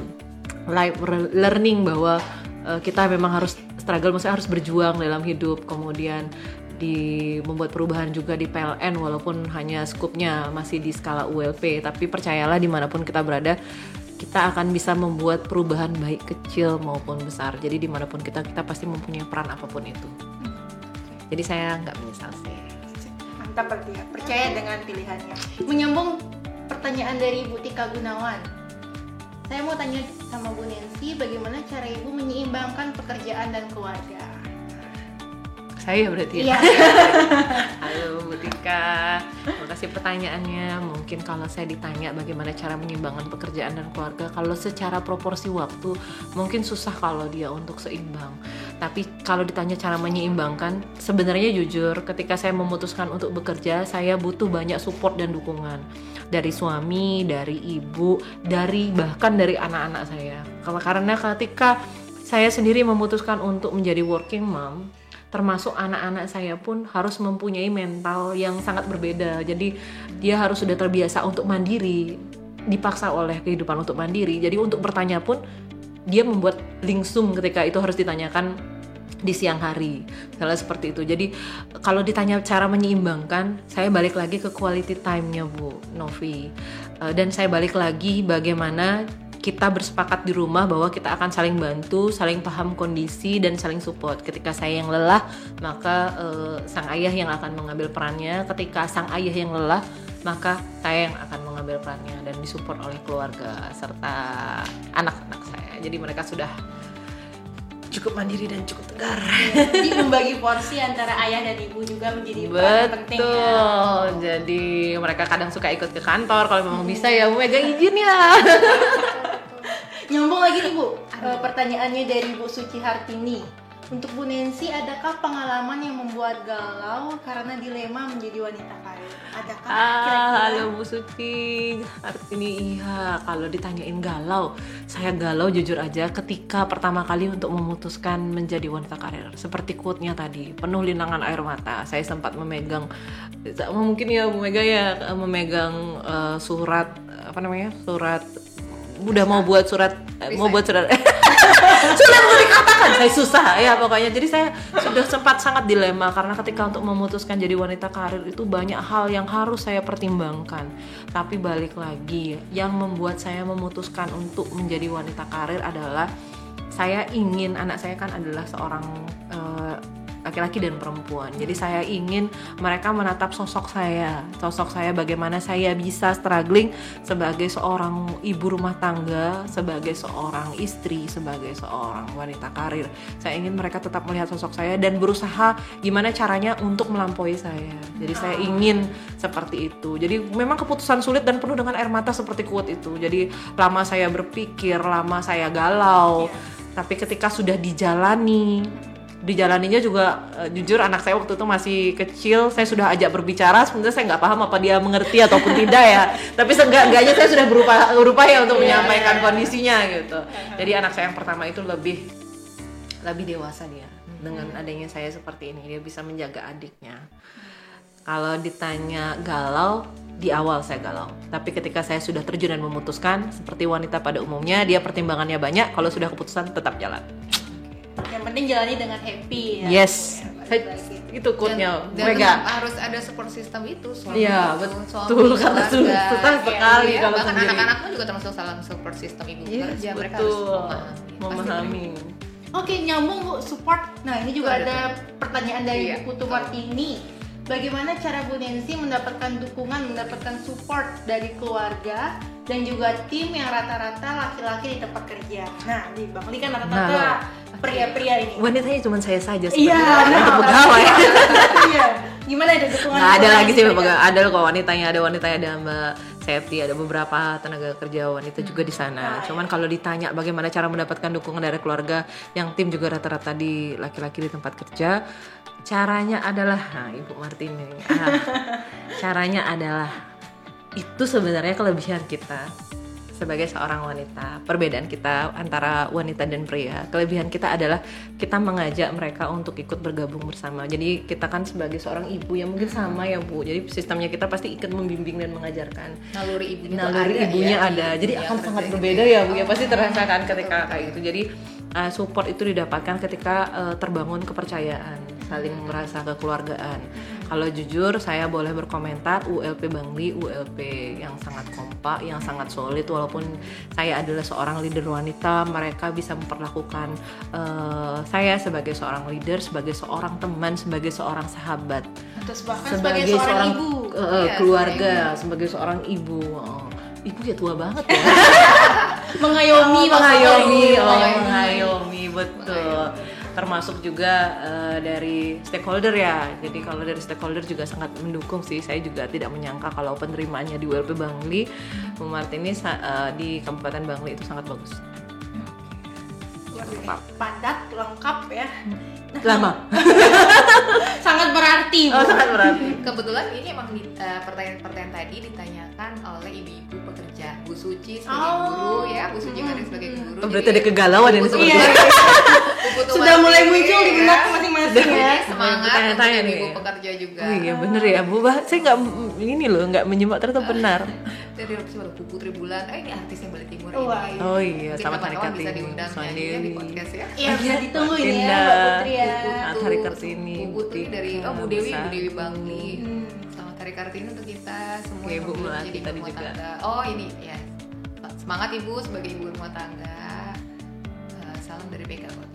life learning bahwa uh, kita memang harus struggle maksudnya harus berjuang dalam hidup. Kemudian di membuat perubahan juga di PLN walaupun hanya skupnya masih di skala ULP tapi percayalah di mana pun kita berada kita akan bisa membuat perubahan baik kecil maupun besar. Jadi di mana pun kita kita pasti mempunyai peran apa pun itu. Jadi saya nggak menyesal sih. Mantap berarti ya percaya dengan pilihannya. Menyambung pertanyaan dari Bu Tika Gunawan. Saya mau tanya sama Bu Nancy bagaimana cara ibu menyeimbangkan pekerjaan dan keluarga saya berarti ya. <laughs> Halo Bu Tika, kasih pertanyaannya. Mungkin kalau saya ditanya bagaimana cara menyeimbangkan pekerjaan dan keluarga, kalau secara proporsi waktu mungkin susah kalau dia untuk seimbang. Tapi kalau ditanya cara menyeimbangkan, sebenarnya jujur ketika saya memutuskan untuk bekerja, saya butuh banyak support dan dukungan dari suami, dari ibu, dari bahkan dari anak-anak saya. Karena ketika saya sendiri memutuskan untuk menjadi working mom, termasuk anak-anak saya pun harus mempunyai mental yang sangat berbeda. Jadi dia harus sudah terbiasa untuk mandiri, dipaksa oleh kehidupan untuk mandiri. Jadi untuk bertanya pun dia membuat lingsum ketika itu harus ditanyakan di siang hari. Misalnya seperti itu. Jadi kalau ditanya cara menyeimbangkan, saya balik lagi ke quality time-nya Bu Novi. Eh, dan saya balik lagi bagaimana kita bersepakat di rumah bahwa kita akan saling bantu, saling paham kondisi dan saling support. Ketika saya yang lelah, maka uh, sang ayah yang akan mengambil perannya. Ketika sang ayah yang lelah, maka saya yang akan mengambil perannya dan disupport oleh keluarga serta anak-anak saya. Jadi mereka sudah cukup mandiri dan cukup tegar. Jadi membagi porsi antara ayah dan ibu juga menjadi peran penting ya. Betul. Jadi mereka kadang suka ikut ke kantor kalau memang bisa ya, Bu Mega izin ya. Nyambung lagi nih Bu, uh, pertanyaannya dari Bu Suci Hartini. Untuk Bu Nancy, adakah pengalaman yang membuat galau karena dilema menjadi wanita karir? Adakah ah, kira-kira? Halo Bu Suci, Hartini iya. Kalau ditanyain galau, saya galau jujur aja ketika pertama kali untuk memutuskan menjadi wanita karir. Seperti quote-nya tadi, penuh linangan air mata. Saya sempat memegang, mungkin ya Bu Mega ya, memegang uh, surat apa namanya surat udah mau buat surat Bisa. mau buat surat. <laughs> Sulit untuk dikatakan saya susah ya pokoknya. Jadi saya sudah sempat sangat dilema karena ketika untuk memutuskan jadi wanita karir itu banyak hal yang harus saya pertimbangkan. Tapi balik lagi yang membuat saya memutuskan untuk menjadi wanita karir adalah saya ingin anak saya kan adalah seorang uh, laki-laki dan perempuan. Jadi saya ingin mereka menatap sosok saya, sosok saya bagaimana saya bisa struggling sebagai seorang ibu rumah tangga, sebagai seorang istri, sebagai seorang wanita karir. Saya ingin mereka tetap melihat sosok saya dan berusaha gimana caranya untuk melampaui saya. Jadi saya ingin seperti itu. Jadi memang keputusan sulit dan penuh dengan air mata seperti kuat itu. Jadi lama saya berpikir, lama saya galau. Yeah. Tapi ketika sudah dijalani, dijalaninya juga uh, jujur anak saya waktu itu masih kecil saya sudah ajak berbicara sebenarnya saya nggak paham apa dia mengerti ataupun tidak ya. <laughs> Tapi seenggak-enggaknya saya sudah berupa berupaya untuk yeah, menyampaikan yeah. kondisinya gitu. Jadi anak saya yang pertama itu lebih lebih dewasa dia dengan adanya saya seperti ini. Dia bisa menjaga adiknya. Kalau ditanya galau di awal saya galau. Tapi ketika saya sudah terjun dan memutuskan seperti wanita pada umumnya dia pertimbangannya banyak kalau sudah keputusan tetap jalan yang penting jalani dengan happy ya. Yes. Ya, itu quote-nya dan, dan harus ada support system itu suami iya betul. <laughs> karena susah sekali ya, kalau bahkan anak-anak pun juga termasuk salah support system ibu yes, kerja. Mereka betul. harus memahami, Oke, nyambung Bu, support. Nah, ini juga ada pertanyaan dari iya. Bu Martini. Bagaimana cara Bu Nancy mendapatkan dukungan, mendapatkan support dari keluarga dan juga tim yang rata-rata laki-laki di tempat kerja? Nah, di Bang Li kan rata-rata nah, pria-pria ini. Wanitanya cuma saya saja iya untuk pegawai. <laughs> Iya. Gimana ada dukungan nggak ada lagi sih pegawai. Ada kok wanitanya ada wanitanya ada mbak safety ada beberapa tenaga kerja wanita juga di sana. Cuman kalau ditanya bagaimana cara mendapatkan dukungan dari keluarga yang tim juga rata-rata di laki-laki di tempat kerja, caranya adalah nah Ibu Martini. Ah, <laughs> caranya adalah itu sebenarnya kelebihan kita sebagai seorang wanita. Perbedaan kita antara wanita dan pria, kelebihan kita adalah kita mengajak mereka untuk ikut bergabung bersama. Jadi kita kan sebagai seorang ibu yang mungkin sama ya Bu. Jadi sistemnya kita pasti ikut membimbing dan mengajarkan. naluri ibunya Naluri ada ibunya ya, ada. di Jadi dunia akan kerja sangat berbeda ya Bu ya. Pasti terasakan ketika kayak gitu. Jadi uh, support itu didapatkan ketika uh, terbangun kepercayaan, saling merasa kekeluargaan. Kalau jujur saya boleh berkomentar ULP Bangli, ULP yang sangat kompak, yang sangat solid walaupun saya adalah seorang leader wanita, mereka bisa memperlakukan uh, saya sebagai seorang leader, sebagai seorang teman, sebagai seorang sahabat Atau bahkan sebagai, seorang, ibu. uh, Iya, keluarga, sebagai seorang ibu. Oh, ibu ya tua banget ya. <laughs> Mengayomi, mengayomi, maksudnya. oh, mengayomi betul. Termasuk juga uh, dari stakeholder ya. Jadi kalau dari stakeholder juga sangat mendukung sih. Saya juga tidak menyangka kalau penerimaannya di WLP Bangli, Bu Martini uh, di Kabupaten Bangli itu sangat bagus. Lengkap. Padat, lengkap ya. Lama. <laughs> Sangat berarti. Bu. Oh, sangat berarti. kebetulan ini emang di- eh, pertanyaan-pertanyaan tadi ditanyakan oleh ibu-ibu pekerja Bu Suci sebagai Oh. guru ya Bu Suci Garis sebagai guru Oh, berarti ada kegalauan seperti Tuwati- Iya. <laughs> Sudah mulai muncul di ya. benak masing-masing ya. Semangat untuk Tanya-tanya nih. ibu pekerja juga Oh iya bener ya Bu, bah, saya nggak ini loh nggak menyimak ternyata benar. dari siapa tuh? Puput Tribulan eh ini artis yang balik timur Wah, ini Oh iya, sama Hari kapan-kapan bisa diundang ya di podcast ya Iya, bisa ditunggu ini ya, Putri ya. Selamat Hari Kartini, Bu Putri Bu dari oh Bu Dewi, Bu. Dewi Bangli. Hmm. Selamat Hari Kartini untuk kita semua Oke, yang Bu Melati tadi ibu rumah juga. tangga. Oh ini ya. Semangat Ibu sebagai ibu rumah tangga. Eh, salam dari BK Kota.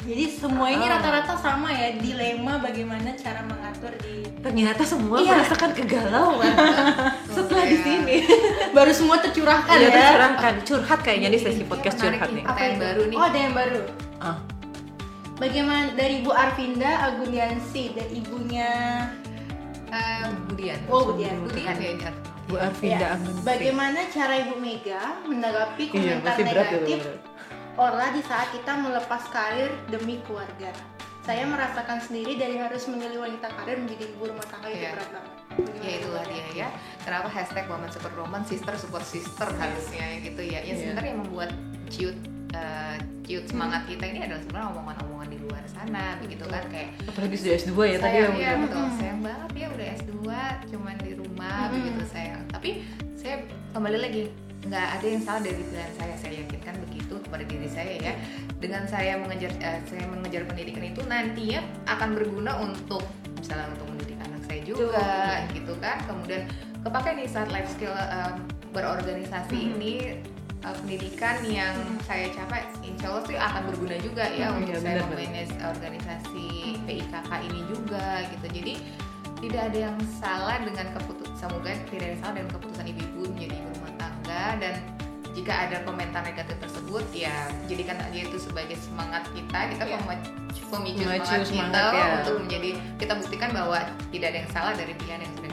Jadi semua ini Ah. rata-rata sama ya dilema bagaimana cara mengatur di Ternyata semua Iya. merasakan kegalauan <laughs> setelah di ya. sini. <laughs> baru semua tercurahkan Iya ya. tercurahkan, curhat kayaknya di sesi Ini podcast curhat nih. Apa yang baru nih? Oh, ada yang baru. Ah, Bagaimana dari Bu Arvinda Aguniansi dan ibunya Eh, Budian. Oh, Budian. Budian ya. Bu Arvinda Ya, Anggun. Bagaimana cara Ibu Mega menanggapi Iya, komentar pasti berat ya. negatif. Orla di saat kita melepas karir demi keluarga? Saya merasakan sendiri dari harus memilih wanita karir menjadi ibu rumah tangga itu Iya. berat banget. Ya itulah dia ya kenapa hashtag woman super woman sister support sister harusnya ya gitu ya ya Iya. sebenarnya membuat ciut eh, ciut semangat kita ini adalah sebenarnya omongan-omongan di luar sana begitu kan kayak Apalagi sudah S2 ya tadi sayang ya. ya Bu. betul Hmm. sayang banget ya udah S2 cuman di rumah Hmm. begitu sayang tapi saya kembali lagi nggak ada yang salah dari pilihan saya saya yakinkan begitu kepada diri saya ya dengan saya mengejar eh, saya mengejar pendidikan itu nantinya akan berguna untuk misalnya untuk mendidik anak saya juga gitu kan kemudian kepake nih saat life skill eh, berorganisasi Hmm. ini eh, pendidikan yang saya capai insya Allah sih akan berguna juga ya Hmm, untuk iya, saya memanage organisasi PIKK ini juga gitu jadi tidak ada yang salah dengan keputusan semoga tidak ada yang salah dengan keputusan ibu-ibu menjadi ibu rumah tangga dan jika ada komentar negatif tersebut ya jadikan aja itu sebagai semangat kita kita Iya. pemacu, pemicu Memacu semangat, semangat, kita ya. untuk menjadi kita buktikan bahwa tidak ada yang salah dari pilihan yang sudah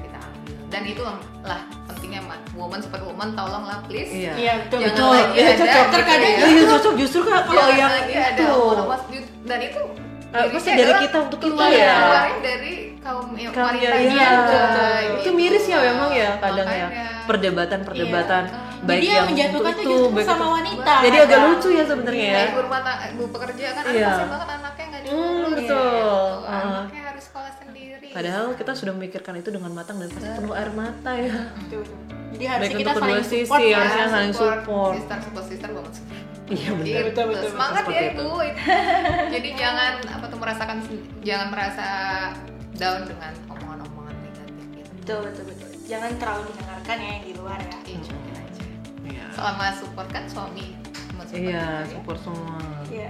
dan itu lah pentingnya Ma. woman super woman tolonglah please Iya. Iya, betul Jangan betul. lagi Iya, ada cocok. gitu Terkadang ya. Oh iya cocok justru kan kalau Jangan yang itu dan itu Ah, dirinya pasti dari kita untuk keluar ya. keluarnya dari kaum wanita iya. gitu. Itu miris ya memang ya kadang ya. Perdebatan-perdebatan Iya. baik Jadi yang menjatuhkan itu, justru baik sama itu- wanita. Jadi agak kadang. lucu ya sebenarnya ya. Iya, ibu rumah tangga, ibu pekerja kan Iya. kasihan banget anaknya nggak Hmm, diurus betul. gitu. Ah. anaknya Padahal kita sudah memikirkan itu dengan matang dan pasti penuh air mata ya. Betul, betul. Jadi harusnya Baik kita saling sisi, support ya. harusnya saling support. sister support sister banget Iya benar. Gitu. betul, betul, semangat betul. ya ibu <laughs> jadi jangan apa tuh merasakan jangan merasa down dengan omongan-omongan negatif gitu Betul, betul, betul. Jangan terlalu didengarkan ya yang di luar ya. Aja Iya. selama support kan suami mensupport Iya, ya. support semua. Iya.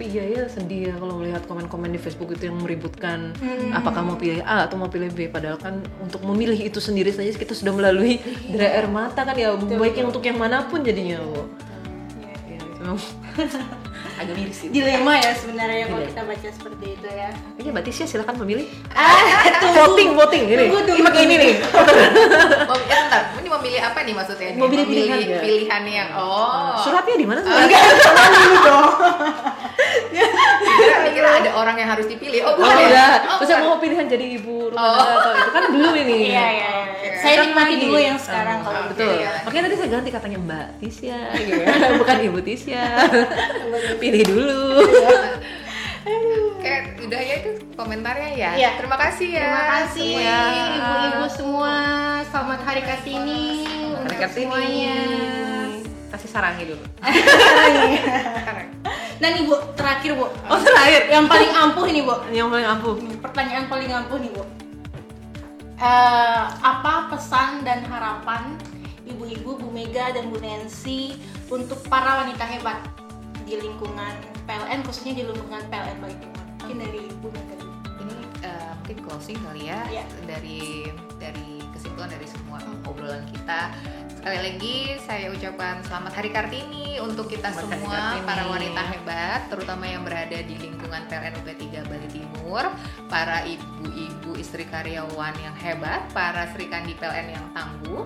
Tapi iya ya sedih ya kalau melihat komen-komen di Facebook itu yang meributkan Hmm. apakah mau pilih A atau mau pilih B padahal kan untuk memilih itu sendiri saja kita sudah melalui dari air mata kan ya baik yang untuk yang mana pun jadinya Bu. Iya. Ya, itu memang <laughs> agak miris sih. dilema ya sebenarnya kalau kita baca seperti itu ya Oke, Mbak Tisha silakan memilih. ah. <laughs> Voting, voting ini. Tunggu, tunggu, Ini ini nih. <laughs> Mau, bentar, ini memilih apa nih maksudnya? Memilih Memilih pilihan, ya. pilihan yang oh. Suratnya di mana? enggak dong Dikira, dikira ada orang yang harus dipilih. Oh, Oh, bukan ya? enggak. Oh, Terus yang mau pilihan jadi ibu rumah Oh. tangga atau itu kan belum ini. iya iya iya. saya nikmati dulu yang sekarang Ah, kalau betul. iya. Makanya tadi saya ganti katanya Mbak Tisha, gitu ya. <laughs> bukan Ibu Tisha. Pilih dulu. Oke, udah ya itu komentarnya ya. Iya. Terima kasih ya. Terima kasih semua. ibu-ibu semua. Selamat Hari Kartini Hari Kartini. semuanya. Kasih sarangi dulu. <laughs> Sekarang. Dan ibu terakhir bu, Oh terakhir. yang paling ampuh ini bu. Yang paling ampuh. Pertanyaan paling ampuh nih bu. Eh, apa pesan dan harapan ibu-ibu Bu Mega dan Bu Nancy untuk para wanita hebat di lingkungan PLN khususnya di lingkungan PLN Baikengan? Mungkin dari Bu Mega. Ini eh, mungkin closing kali ya Iya. dari dari kesimpulan dari semua obrolan kita. Sekali lagi saya ucapkan selamat Hari Kartini untuk kita Selamat semua para wanita hebat, terutama yang berada di lingkungan PLN UP3 Bali Timur, para ibu-ibu istri karyawan yang hebat, para serikandi PLN yang tangguh.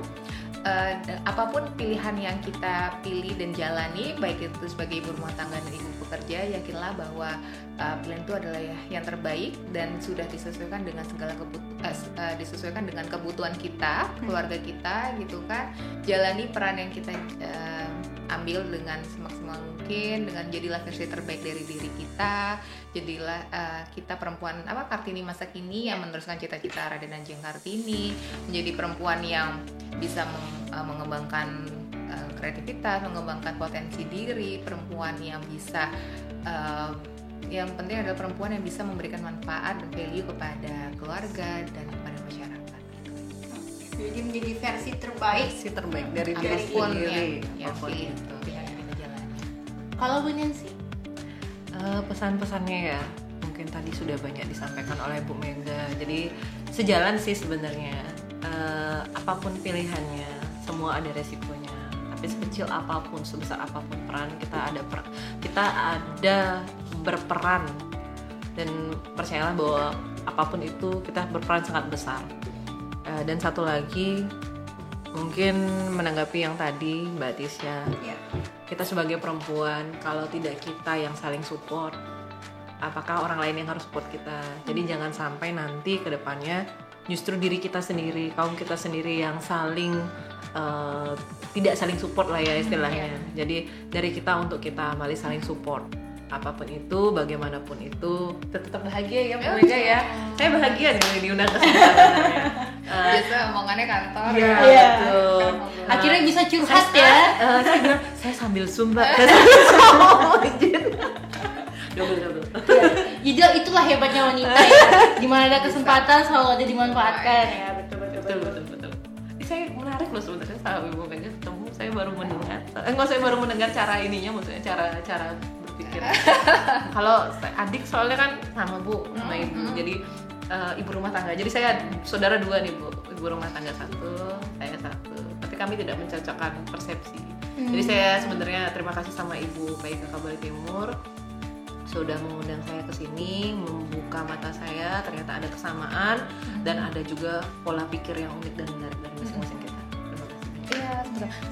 Eh, dan apa pun pilihan yang kita pilih dan jalani, baik itu sebagai ibu rumah tangga dan ibu pekerja, yakinlah bahwa uh, pilihan itu adalah ya yang terbaik dan sudah disesuaikan dengan segala kebutuhan disesuaikan dengan kebutuhan kita keluarga kita gitu kan. Jalani peran yang kita uh, ambil dengan semaksimal mungkin dengan jadilah versi terbaik dari diri kita jadilah uh, kita perempuan apa kartini masa kini yang meneruskan cita-cita Raden Anjing Kartini menjadi perempuan yang bisa meng- uh, mengembangkan uh, kreativitas mengembangkan potensi diri perempuan yang bisa uh, yang penting adalah perempuan yang bisa memberikan manfaat dan value kepada keluarga dan kepada masyarakat. Jadi menjadi versi terbaik. Si terbaik dari diri sendiri. yang, yang Apa pun Kalau Bu Nancy, Eh, pesan-pesannya ya mungkin tadi sudah banyak disampaikan oleh Bu Mega. Jadi sejalan sih sebenarnya. Eh, apa pun pilihannya semua ada resikonya. Tapi sekecil apa pun sebesar apa pun peran kita ada per- kita ada berperan. Dan percayalah bahwa apa pun itu kita berperan sangat besar. Eh, dan satu lagi mungkin menanggapi yang tadi Mbak Tisha ya. Kita sebagai perempuan kalau tidak kita yang saling support apakah orang lain yang harus support kita? Jadi jangan sampai nanti ke depannya justru diri kita sendiri kaum kita sendiri yang saling eh, tidak saling support lah ya istilahnya. Jadi dari kita untuk kita malah saling support apa pun itu bagaimanapun itu tetap bahagia ya Bu Mega ya saya bahagia nih diundang ke sini <laughs> Eh, Biasa omongannya kantor. Iya, Iya. betul. <laughs> Akhirnya bisa curhat ya. Eh, saya bilang saya sambil sumba saya sambil sumba double double Jadi itulah hebatnya wanita ya. Di mana ada kesempatan selalu ada dimanfaatkan ya. Betul betul betul betul. betul betul Ini saya menarik loh sebenarnya sama ibu Mega ketemu saya baru mendengar eh, enggak saya baru mendengar cara ininya maksudnya cara cara berpikir <laughs> kalau adik soalnya kan sama bu sama ibu. jadi eh, ibu rumah tangga. Jadi saya saudara dua nih bu. Ibu rumah tangga satu saya satu. Tapi kami tidak mencocokkan persepsi. Jadi saya sebenarnya terima kasih sama ibu PIK Kabel Timur. Sudah mengundang saya ke sini, membuka mata saya, ternyata ada kesamaan dan ada juga pola pikir yang unik dan menarik dari masing-masing kita. Terima kasih. Iya,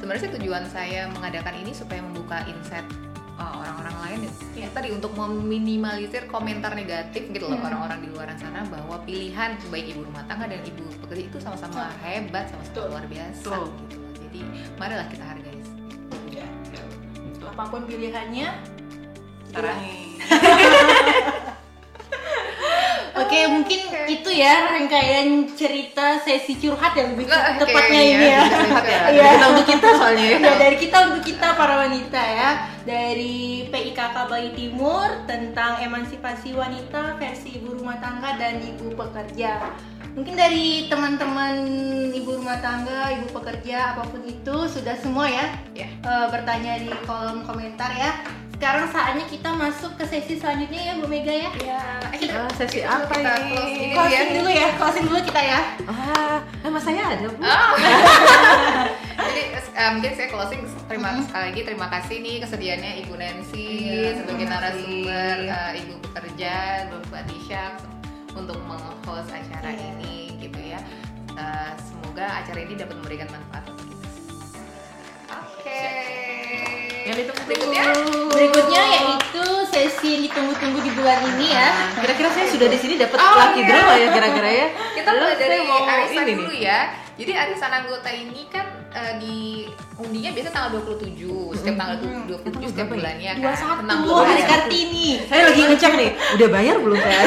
sebenarnya tujuan saya mengadakan ini supaya membuka insight uh, orang-orang lain ya tadi untuk meminimalisir komentar negatif gitu loh Hmm. orang-orang di luar sana bahwa pilihan baik ibu rumah tangga dan ibu pekerja itu sama-sama hebat, sama-sama Betul. luar biasa Betul. gitu. Jadi marilah kita hargai. Ya. Apa pun pilihannya. Sarangi. <laughs> Oke, mungkin itu ya rangkaian cerita sesi curhat yang lebih Oke, tepatnya iya, ini ya. Ya. Iya. Kita untuk kita soalnya ya. Ya, dari kita untuk kita para wanita ya dari PIKK Bali Timur tentang emansipasi wanita versi ibu rumah tangga dan ibu pekerja. Mungkin dari teman-teman ibu rumah tangga, ibu pekerja apa pun itu sudah semua ya Ya. eh, bertanya di kolom komentar ya. Sekarang saatnya kita masuk ke sesi selanjutnya ya Bu Mega ya. Ya, Ah, sesi Itu apa kita ini? close ini Closing ya. dulu ya, closing dulu kita ya. Ah, nama saya ada bu. Oh. <laughs> Jadi eh, mungkin saya closing terima sekali lagi terima kasih nih kesediaannya Ibu Nancy Iya, sebagai narasumber eh, Ibu bekerja Bapak Tisha untuk meng-host acara Iya. ini gitu ya. Eh, semoga acara ini dapat memberikan manfaat untuk kita. Oke. Yang ditunggu Berikutnya Berikutnya yaitu sesi yang ditunggu-tunggu di bulan ini ya. Kira-kira saya sudah di sini dapat Oh, lucky iya. draw ya kira-kira ya? kita Lalu mulai dari arisan ini dulu nih. ya. Jadi arisan anggota ini kan eh, di undinya biasa tanggal 27, setiap tanggal 27 setiap berapa ya? bulannya Dua kan. Tentang hari. Kartini. Saya lagi ngecek nih, udah bayar belum saya?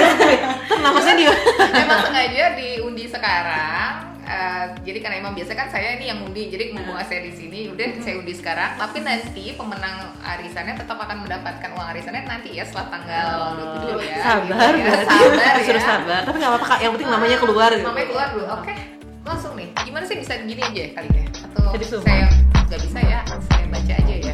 Terus <laughs> nama saya dia. Memang sengaja diundi sekarang. Eh, jadi karena emang biasa kan saya ini yang undi, jadi mumpung saya di sini, udah saya undi sekarang. Tapi nanti pemenang arisannya tetap akan mendapatkan uang arisannya nanti ya setelah tanggal 27 ya. Sabar, gitu ya. berarti. Sabar ya. Disuruh sabar. Tapi nggak apa-apa yang penting namanya keluar. gitu. Namanya keluar dulu. Oke. Langsung nih. Gimana sih bisa gini aja ya kali ya? Atau Jadi suruh. saya nggak bisa ya? Saya baca aja ya.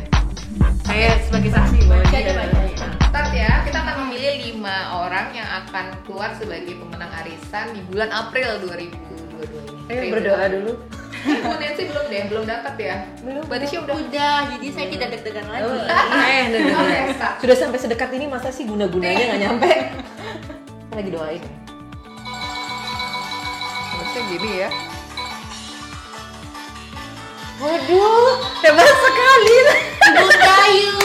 Saya sebagai saksi Baca aja, baca aja. Start ya. Kita akan memilih lima orang yang akan keluar sebagai pemenang arisan di bulan April 2022 ini. Ayo berdoa dulu. Ibu Nancy belum deh, belum dapat ya? Belum. Berarti sih udah. Udah, jadi saya tidak deg-degan lagi. Oh, eh, nah, nah, Oke, nah. start. Sudah sampai sedekat ini masa sih guna-gunanya nggak nyampe? <laughs> Lagi doain. Harusnya gini ya. Waduh, Hebat sekali. Ibu Dayu,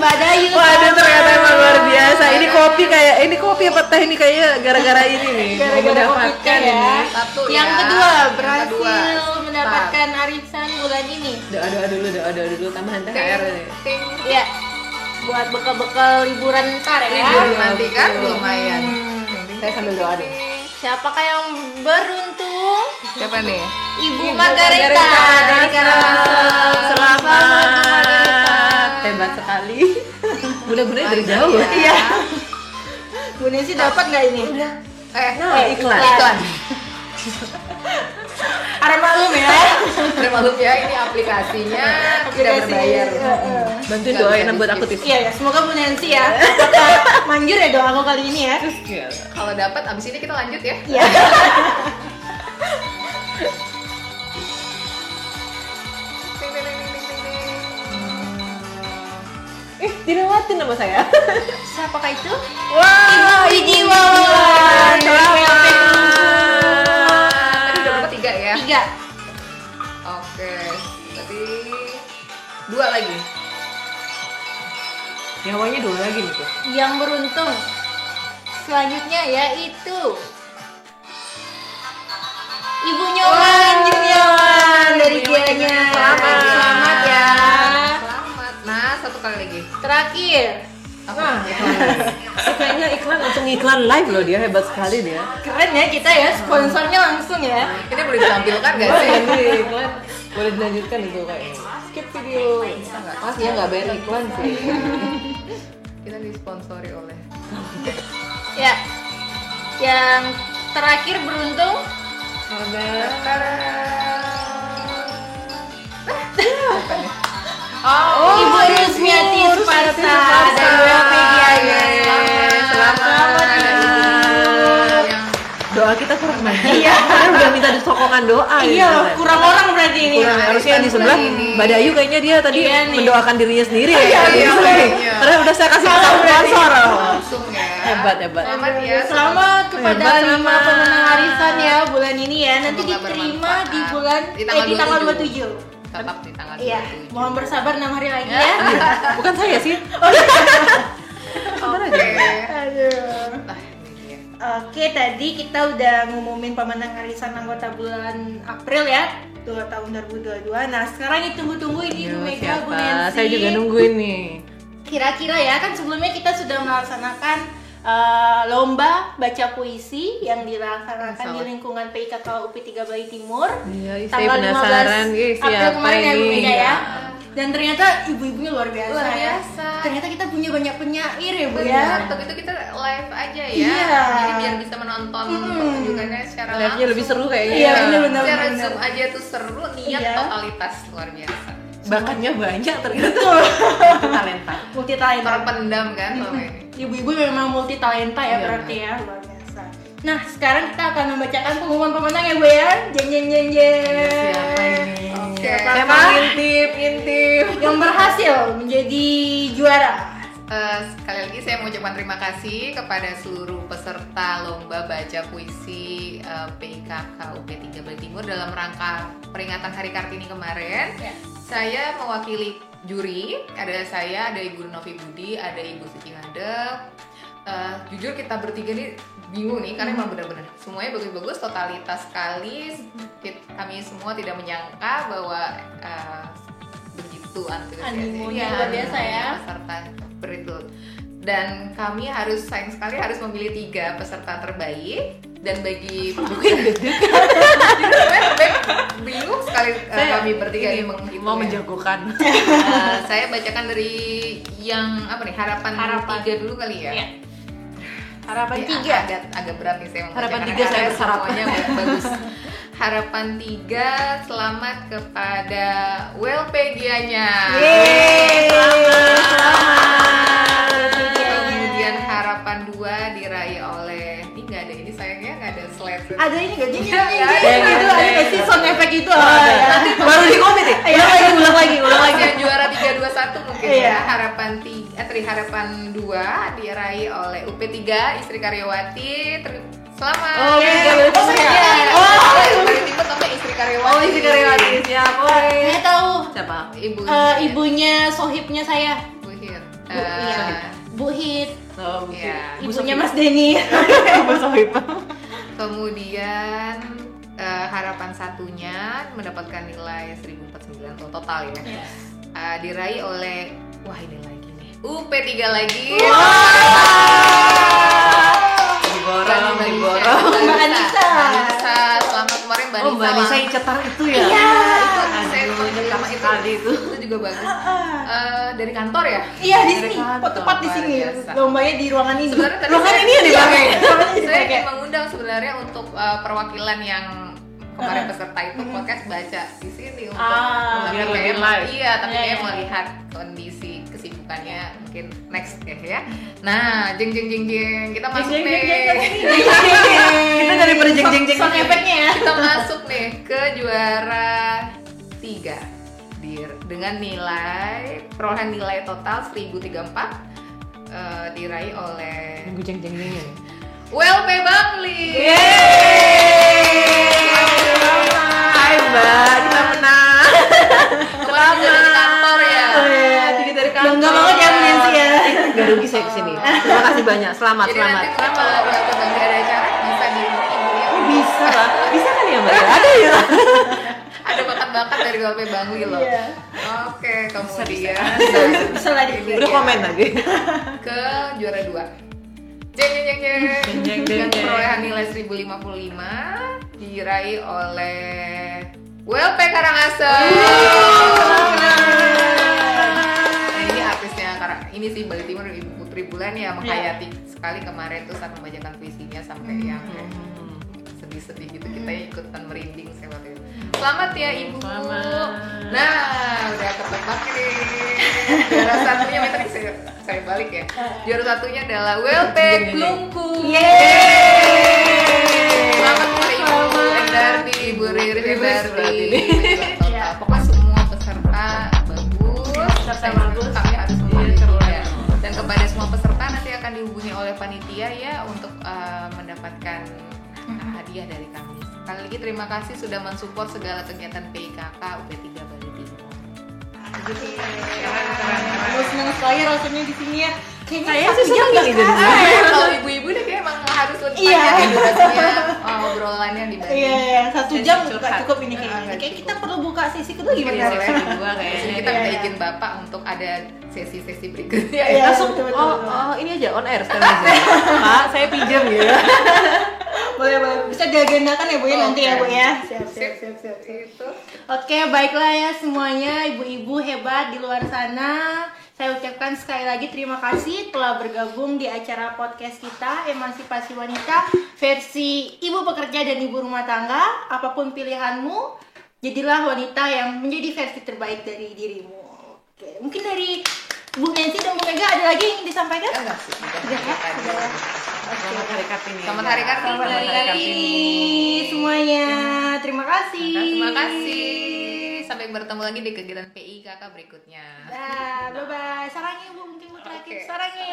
Mbak Dayu. Waduh ternyata emang luar biasa. Ini kopi kayak ini kopi apa teh ini kayaknya gara-gara ini nih. <laughs> Gara-gara mendapatkan ya. ini. Satu Yang ya. kedua Yang berhasil kedua. mendapatkan arisan bulan ini. Doa doa dulu doa doa dulu tambahan. THR ting. Iya. Buat bekal-bekal liburan ntar ya. Liburan nanti kan lumayan. Hmm. Saya sambil doa nih. Siapakah yang beruntung? Siapa nih? Ibu Ibu Margareta Margareta. dari Karawang. Selamat. Margareta. Hebat sekali. Guna-gunanya dari jauh. ya. Iya. Bu Nancy dapat nggak ini? Eh, Nah, Eh, iklan. iklan. <laughs> Ada maklum ya. Udah maklum ya, ini aplikasinya tidak Aplikasi, berbayar. iya, iya. Bantuin doain buat aku tis. Iya ya, semoga Bu Nancy ya. Apakah manjur ya doa aku kali ini ya? Kalau dapat, abis ini kita lanjut ya. Iya. <laughs> nama saya. Siapakah itu? Wah, Ibu Widi Wawan. Selamat. Tadi udah berapa tiga ya? Tiga. Oke, berarti dua lagi. Nyawanya dua lagi nih tuh. Yang beruntung selanjutnya yaitu Ibu Nyoman, Ibu Nyoman dari Ibu Nyoman Gianya. Selamat. Ya. Selamat. Satu kali lagi. Terakhir, Apa? Nah, <laughs> kayaknya iklan langsung iklan live loh dia hebat sekali dia. keren ya kita ya sponsornya langsung ya. Ini boleh ditampilkan gak sih? ini iklan boleh dilanjutkan itu kayaknya. Skip video. Mas dia nggak bayar iklan sih. Kita disponsori oleh Ya. Yang terakhir beruntung <laughs> Oh, Ibu Rusmiati Suparsa dari WP Gianya. Selamat. Doa kita kurang banyak. Iya. Karena udah minta disokongan doa. Iya, gitu. kurang orang berarti ini. Kurang harusnya yang di sebelah Ini. Mbak Dayu kayaknya dia tadi Iya mendoakan dirinya sendiri ya. iya, Jadi, iya. Karena udah saya kasih pesan berarti. sponsor. langsung ya. Hebat hebat. Selamat ya. Selamat kepada Hebat, lima selamat. pemenang arisan ya bulan ini ya. Nanti diterima di bulan Di tanggal eh, di tanggal 27. 27. Tetap di tanggal Iya, 27. mohon bersabar 6 hari lagi ya. <laughs> Bukan saya sih. Sabar aja. Oke. Aduh. Nah. Oke, tadi kita udah ngumumin pemenang arisan anggota bulan April ya. Dua tahun 2022. Nah, sekarang yang tunggu-tunggu ini Yo, Bu Mega, Bu? Nancy. Saya juga nungguin nih. Kira-kira ya, kan sebelumnya kita sudah melaksanakan eh, lomba baca puisi yang dilaksanakan di lingkungan PIKK UPI 3 Bali Timur. Iya, saya tanggal penasaran 15 guys April kemarin ya Bu ya. Dan ternyata ibu-ibunya luar biasa, Luar ya. biasa. Ternyata kita punya banyak penyair ya Bu ya. begitu kita live aja ya. Iya. Jadi biar bisa menonton Mm-mm. pertunjukannya secara Live-nya langsung. lebih seru kayaknya. Iya, bener-bener. Secara bener. Zoom aja tuh seru, niat Iya. totalitas luar biasa. Bakatnya banyak ternyata. talenta. Multi talenta. Terpendam kan selama ini. Ibu-ibu memang multi talenta ya Iya, berarti ya luar biasa. Nah sekarang kita akan membacakan pengumuman pemenang ya Bu ya. Jeng jeng jeng jeng. Siapa ini? Oke, Saya Siapakah mau ngintip, ngintip. yang berhasil menjadi juara? Eh, sekali lagi saya mau ucapkan terima kasih kepada seluruh peserta lomba baca puisi eh, PIKK UP3 Bali Timur dalam rangka peringatan Hari Kartini kemarin. Ya. Saya mewakili juri, ada saya, ada Ibu Novi Budi, ada Ibu Suci Ngadep. Eh, jujur kita bertiga nih bingung nih karena emang benar-benar semuanya bagus-bagus. Totalitas sekali kami semua tidak menyangka bahwa eh, begitu antusiasnya. Iya, luar biasa ya. peserta begitu dan kami harus sayang sekali harus memilih tiga peserta terbaik dan bagi <laughs> bingung sekali eh, Saya kami bertiga ini ini menghitung mau ya. menjagokan. Eh, saya bacakan dari yang apa nih harapan, Harapan. tiga dulu kali ya. Iya. Harapan Ya, tiga. agak agak berat nih saya Harapan tiga saya berharap. semuanya bagus. <laughs> Harapan tiga selamat kepada Welpegianya. Yeay, Selamat. selamat. Ada ini gak? Jadi <laughs> Nggak ini ada, gitu, ada nggak sih sound effect itu? Ya. Baru di komit ya? Iya. Ulang lagi, ulang lagi, ulang lagi. yang juara 321 mungkin Iya. ya harapan tiga eh, teri harapan 2 diraih oleh UP3 istri karyawati selamat Oh, tiga berarti oh, saya. iya. Oh. Timur tapi istri karyawati Oh, isi karyawati. Siap, woi. Saya tahu Siapa? ibu eh, ibunya sohibnya saya, Bu Hir Bu, iya. Bu Hit, Oh, Iya. Bu ibunya. Mas Denny. <laughs> Bu Sohib. Kemudian eh, harapan satunya mendapatkan nilai 1049 oh, total ya. Iya. Eh, diraih oleh wah ini lagi nih. UP3 lagi. Diborong, kemarin Mbak Oh, Mbak Nisa yang cetar itu ya? Iya. itu saya Aduh, pertama itu, sekali itu. itu juga bagus Eh, dari kantor ya Iya di sini, tepat di sini. Lombanya di ruangan ini. sebenarnya tadi ruangan saya- ini yang dipakai. Iya, <laughs> Ruangan ini saya dipakai. ingin mengundang sebenarnya untuk eh, perwakilan yang kemarin peserta itu podcast baca di sini untuk Ah, biar lebih live. iya tapi Iya, kayak iya. melihat kondisi kesibukannya mungkin next ya ya nah jeng jeng jeng jeng kita masuk Jeng, nih <laughs> jeng, jeng, jeng, jeng. Kita dari pada jeng, jeng, jeng. Sound effect-nya ya. kita masuk nih ke juara tiga Dir- dengan nilai perolehan nilai total 1034 eh, diraih oleh Nunggu jeng jeng jengnya. WLP Bangli. Hai Mbak, kita menang. Juga dari kantor ya. Oh, iya. Kantor. Bangga banget ya Bu Nancy ya. Gak rugi saya ke sini. Terima kasih banyak. Selamat, Jadi selamat. nanti kalau Bangli ada acara bisa di ibu ya. Oh, bisa lah. Bisa kan ya Mbak? Ada ya. Ada bakat-bakat dari WLP Bangli loh. Iya. Oke, kemudian Bisa lah di Ini Udah komen lagi. ke juara dua. Jeng jeng jeng Dengan perolehan nilai 1055 diraih oleh WLP Karangasem. Sih Bali Timur Ibu Putri Bulan ya menghayati sekali kemarin tuh saat membacakan puisinya sampai yang Hmm. sedih-sedih gitu kita ikutan merinding saya waktu itu. Selamat ya Ibu. Selamat. Nah, udah ketebak nih. Juara satunya nih, saya, saya balik ya. Juara satunya adalah Glungku. Yeay. Selamat untuk Ibu Selamat. Endardi, Ibu Riri Riris Endardi. berarti ini. Iya. Pokoknya semua peserta bagus. Peserta bagus. Kepada semua peserta nanti akan dihubungi oleh panitia ya untuk eh, mendapatkan Mm-hmm. hadiah dari kami. Sekali lagi terima kasih sudah mensupport segala kegiatan PIKK UP3 Bali Timur. Gue seneng sekali rasanya di sini ya. Kayaknya sih seneng gitu. Ah, ya, kalau ibu-ibu deh kayak emang harus lebih Iya. panjang ya durasinya oh, obrolannya dibanding Iya, iya, satu Jadi jam nggak cukup ini Ah, kayaknya. nggak Kayak cukup. kita perlu buka sesi kedua Mungkin gimana? sesi kedua <laughs> kayaknya Iya, kita iya, minta iya. izin bapak untuk ada sesi-sesi berikutnya Iya, ya. langsung betul, betul, Oh, oh, ini aja on air sekarang aja. Pak, saya pinjam ya. <laughs> Boleh, boleh. Bisa diagendakan ya Bu ya nanti ya. Bu ya. Siap, siap, siap. siap. Itu. Oke, baiklah ya semuanya, ibu-ibu hebat di luar sana. Saya ucapkan sekali lagi terima kasih telah bergabung di acara podcast kita Emansipasi Wanita versi ibu pekerja dan ibu rumah tangga. Apa pun pilihanmu, jadilah wanita yang menjadi versi terbaik dari dirimu. Oke, mungkin dari Bu Nancy dan Bu Mega ada lagi yang ingin disampaikan? Enggak sih, udah Udah ya? tadi. Selamat hari Kartini. Selamat hari Kartini. Selamat hari Kartini semuanya. Terima kasih. Terima kasih. sampai bertemu lagi di kegiatan PI kakak berikutnya. Bye bye. Sarangnya Bu, mungkin Bu terakhir. Oke. Sarangnya.